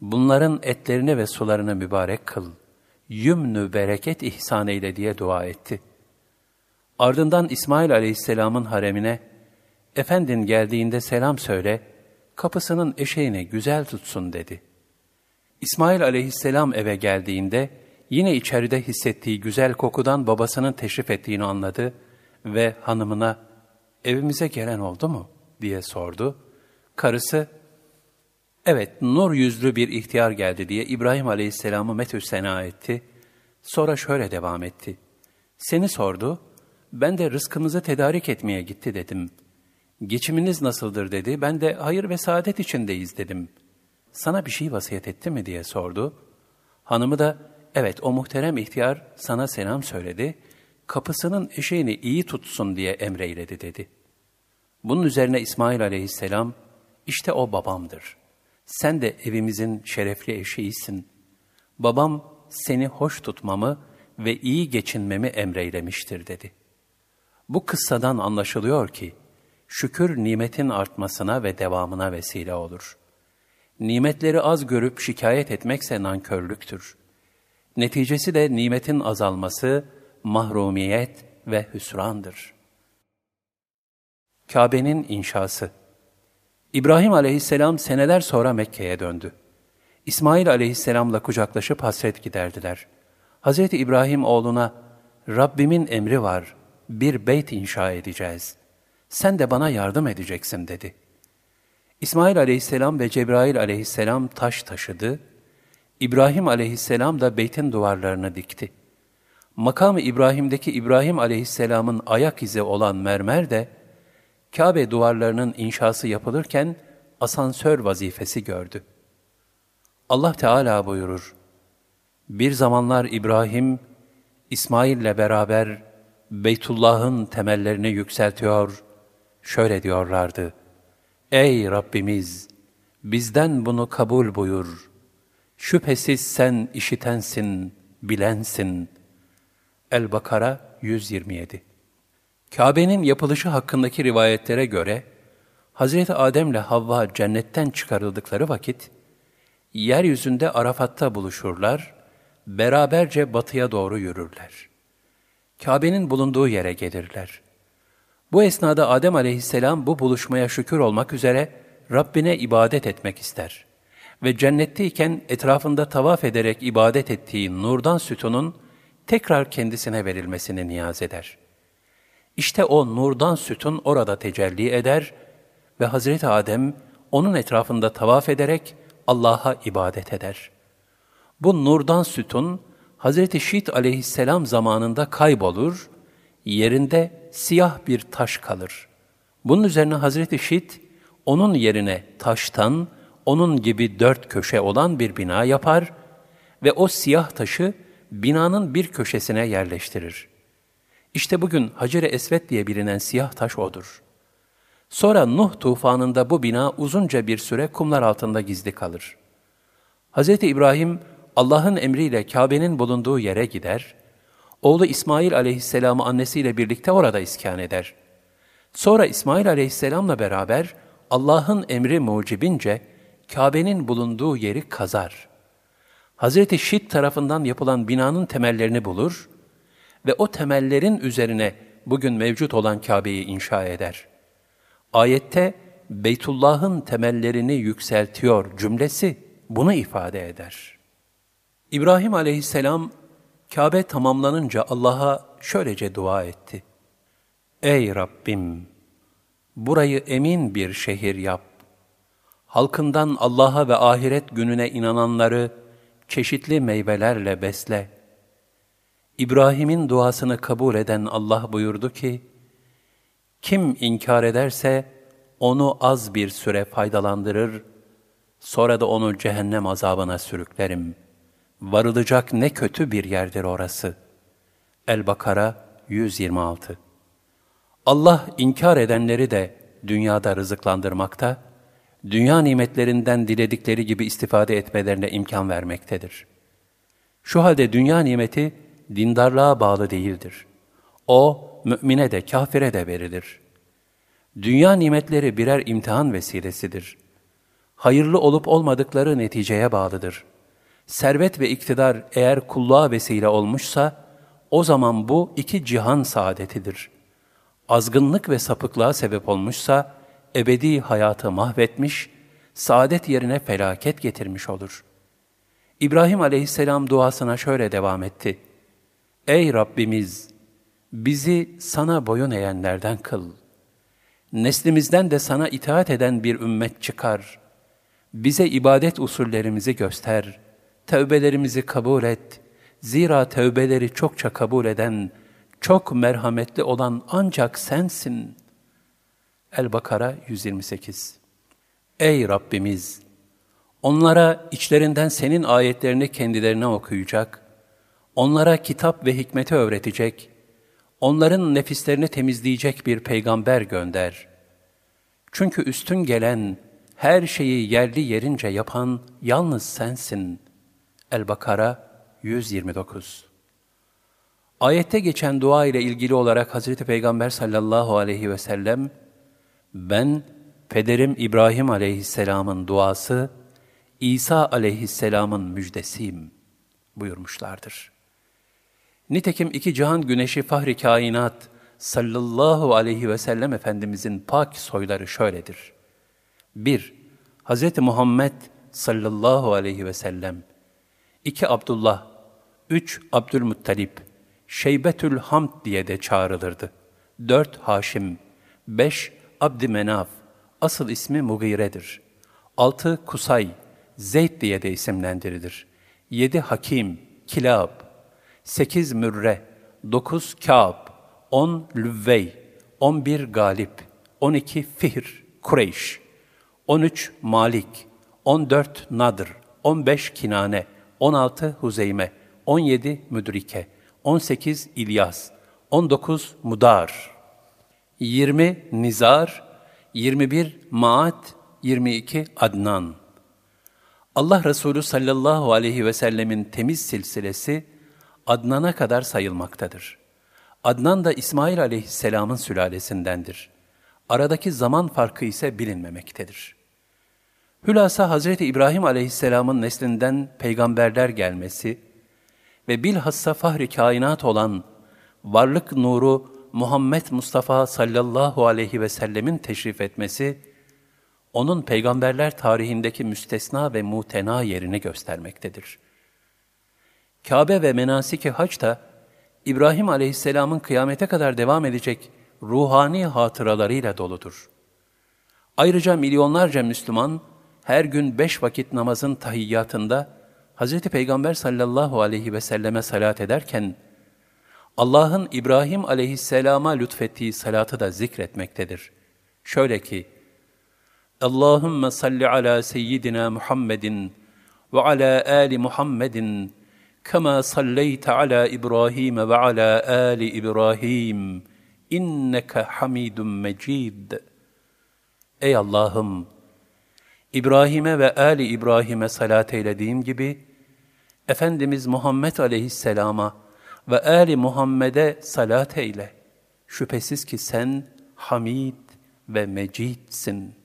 bunların etlerini ve sularını mübarek kıl, yümnü bereket ihsan eyle diye dua etti. Ardından İsmail aleyhisselamın haremine, Efendin geldiğinde selam söyle, kapısının eşeğini güzel tutsun dedi. İsmail aleyhisselam eve geldiğinde, yine içeride hissettiği güzel kokudan babasının teşrif ettiğini anladı ve hanımına, evimize gelen oldu mu? diye sordu. Karısı, evet nur yüzlü bir ihtiyar geldi diye İbrahim aleyhisselamı metü sena etti. Sonra şöyle devam etti. Seni sordu, ben de rızkımızı tedarik etmeye gitti dedim. Geçiminiz nasıldır dedi. Ben de hayır ve saadet içindeyiz dedim. Sana bir şey vasiyet etti mi diye sordu. Hanımı da evet o muhterem ihtiyar sana selam söyledi. Kapısının eşeğini iyi tutsun diye emreyledi dedi. Bunun üzerine İsmail aleyhisselam işte o babamdır. Sen de evimizin şerefli eşeğisin. Babam seni hoş tutmamı ve iyi geçinmemi emreylemiştir dedi. Bu kıssadan anlaşılıyor ki, şükür nimetin artmasına ve devamına vesile olur. Nimetleri az görüp şikayet etmekse nankörlüktür. Neticesi de nimetin azalması, mahrumiyet ve hüsrandır. Kabe'nin inşası İbrahim aleyhisselam seneler sonra Mekke'ye döndü. İsmail aleyhisselamla kucaklaşıp hasret giderdiler. Hazreti İbrahim oğluna, Rabbimin emri var, bir beyt inşa edeceğiz sen de bana yardım edeceksin dedi. İsmail aleyhisselam ve Cebrail aleyhisselam taş taşıdı, İbrahim aleyhisselam da beytin duvarlarını dikti. Makam-ı İbrahim'deki İbrahim aleyhisselamın ayak izi olan mermer de, Kabe duvarlarının inşası yapılırken asansör vazifesi gördü. Allah Teala buyurur, Bir zamanlar İbrahim, İsmail'le beraber Beytullah'ın temellerini yükseltiyor şöyle diyorlardı. Ey Rabbimiz! Bizden bunu kabul buyur. Şüphesiz sen işitensin, bilensin. El-Bakara 127 Kabe'nin yapılışı hakkındaki rivayetlere göre, Hazreti Adem ile Havva cennetten çıkarıldıkları vakit, yeryüzünde Arafat'ta buluşurlar, beraberce batıya doğru yürürler. Kabe'nin bulunduğu yere gelirler. Bu esnada Adem aleyhisselam bu buluşmaya şükür olmak üzere Rabbine ibadet etmek ister. Ve cennetteyken etrafında tavaf ederek ibadet ettiği nurdan sütunun tekrar kendisine verilmesini niyaz eder. İşte o nurdan sütun orada tecelli eder ve Hazreti Adem onun etrafında tavaf ederek Allah'a ibadet eder. Bu nurdan sütun Hazreti Şit aleyhisselam zamanında kaybolur yerinde siyah bir taş kalır. Bunun üzerine Hazreti Şit, onun yerine taştan, onun gibi dört köşe olan bir bina yapar ve o siyah taşı binanın bir köşesine yerleştirir. İşte bugün Hacer-i Esved diye bilinen siyah taş odur. Sonra Nuh tufanında bu bina uzunca bir süre kumlar altında gizli kalır. Hz. İbrahim Allah'ın emriyle Kabe'nin bulunduğu yere gider, oğlu İsmail aleyhisselamı annesiyle birlikte orada iskan eder. Sonra İsmail aleyhisselamla beraber Allah'ın emri mucibince Kabe'nin bulunduğu yeri kazar. Hazreti Şit tarafından yapılan binanın temellerini bulur ve o temellerin üzerine bugün mevcut olan Kabe'yi inşa eder. Ayette Beytullah'ın temellerini yükseltiyor cümlesi bunu ifade eder. İbrahim aleyhisselam Kabe tamamlanınca Allah'a şöylece dua etti. Ey Rabbim! Burayı emin bir şehir yap. Halkından Allah'a ve ahiret gününe inananları çeşitli meyvelerle besle. İbrahim'in duasını kabul eden Allah buyurdu ki, Kim inkar ederse onu az bir süre faydalandırır, sonra da onu cehennem azabına sürüklerim. Varılacak ne kötü bir yerdir orası. El-Bakara 126 Allah inkar edenleri de dünyada rızıklandırmakta, dünya nimetlerinden diledikleri gibi istifade etmelerine imkan vermektedir. Şu halde dünya nimeti dindarlığa bağlı değildir. O, mümine de kafire de verilir. Dünya nimetleri birer imtihan vesilesidir. Hayırlı olup olmadıkları neticeye bağlıdır. Servet ve iktidar eğer kulluğa vesile olmuşsa, o zaman bu iki cihan saadetidir. Azgınlık ve sapıklığa sebep olmuşsa, ebedi hayatı mahvetmiş, saadet yerine felaket getirmiş olur. İbrahim aleyhisselam duasına şöyle devam etti. Ey Rabbimiz! Bizi sana boyun eğenlerden kıl. Neslimizden de sana itaat eden bir ümmet çıkar. Bize ibadet usullerimizi göster. Tevbelerimizi kabul et. Zira tevbeleri çokça kabul eden, çok merhametli olan ancak sensin.'' El-Bakara 128 Ey Rabbimiz! Onlara içlerinden senin ayetlerini kendilerine okuyacak, onlara kitap ve hikmeti öğretecek, onların nefislerini temizleyecek bir peygamber gönder. Çünkü üstün gelen, her şeyi yerli yerince yapan yalnız sensin. El-Bakara 129 Ayette geçen dua ile ilgili olarak Hazreti Peygamber sallallahu aleyhi ve sellem, ben pederim İbrahim aleyhisselamın duası, İsa aleyhisselamın müjdesiyim buyurmuşlardır. Nitekim iki cihan güneşi fahri kainat sallallahu aleyhi ve sellem Efendimizin pak soyları şöyledir. 1. Hz. Muhammed sallallahu aleyhi ve sellem 2. Abdullah 3. Abdülmuttalip Şeybetül Hamd diye de çağrılırdı. 4. Haşim 5. Abdümenaf, asıl ismi Mugire'dir. Altı Kusay, Zeyd diye de isimlendirilir. Yedi Hakim, Kilab, sekiz Mürre, dokuz Kâb, on Lüvvey, on bir Galip, on iki Fihr, Kureyş, on üç Malik, on dört Nadr, on beş Kinane, on altı Huzeyme, on yedi Müdrike, on sekiz İlyas, on dokuz Mudar, 20 Nizar, 21 Maat, 22 Adnan. Allah Resulü sallallahu aleyhi ve sellemin temiz silsilesi Adnan'a kadar sayılmaktadır. Adnan da İsmail aleyhisselamın sülalesindendir. Aradaki zaman farkı ise bilinmemektedir. Hülasa Hazreti İbrahim aleyhisselamın neslinden peygamberler gelmesi ve bilhassa fahri kainat olan varlık nuru Muhammed Mustafa sallallahu aleyhi ve sellemin teşrif etmesi, onun peygamberler tarihindeki müstesna ve mutena yerini göstermektedir. Kabe ve menasiki hac da, İbrahim aleyhisselamın kıyamete kadar devam edecek ruhani hatıralarıyla doludur. Ayrıca milyonlarca Müslüman, her gün beş vakit namazın tahiyyatında, Hz. Peygamber sallallahu aleyhi ve selleme salat ederken, Allah'ın İbrahim aleyhisselama lütfettiği salatı da zikretmektedir. Şöyle ki, Allahümme salli ala seyyidina Muhammedin ve ala ali Muhammedin salleyte ala İbrahim ve ala ali İbrahim inneke hamidun mecid. Ey Allah'ım! İbrahim'e ve Ali İbrahim'e salat eylediğim gibi, Efendimiz Muhammed aleyhisselama ve Ali Muhammed'e salat eyle. Şüphesiz ki sen Hamid ve Mecidsin.''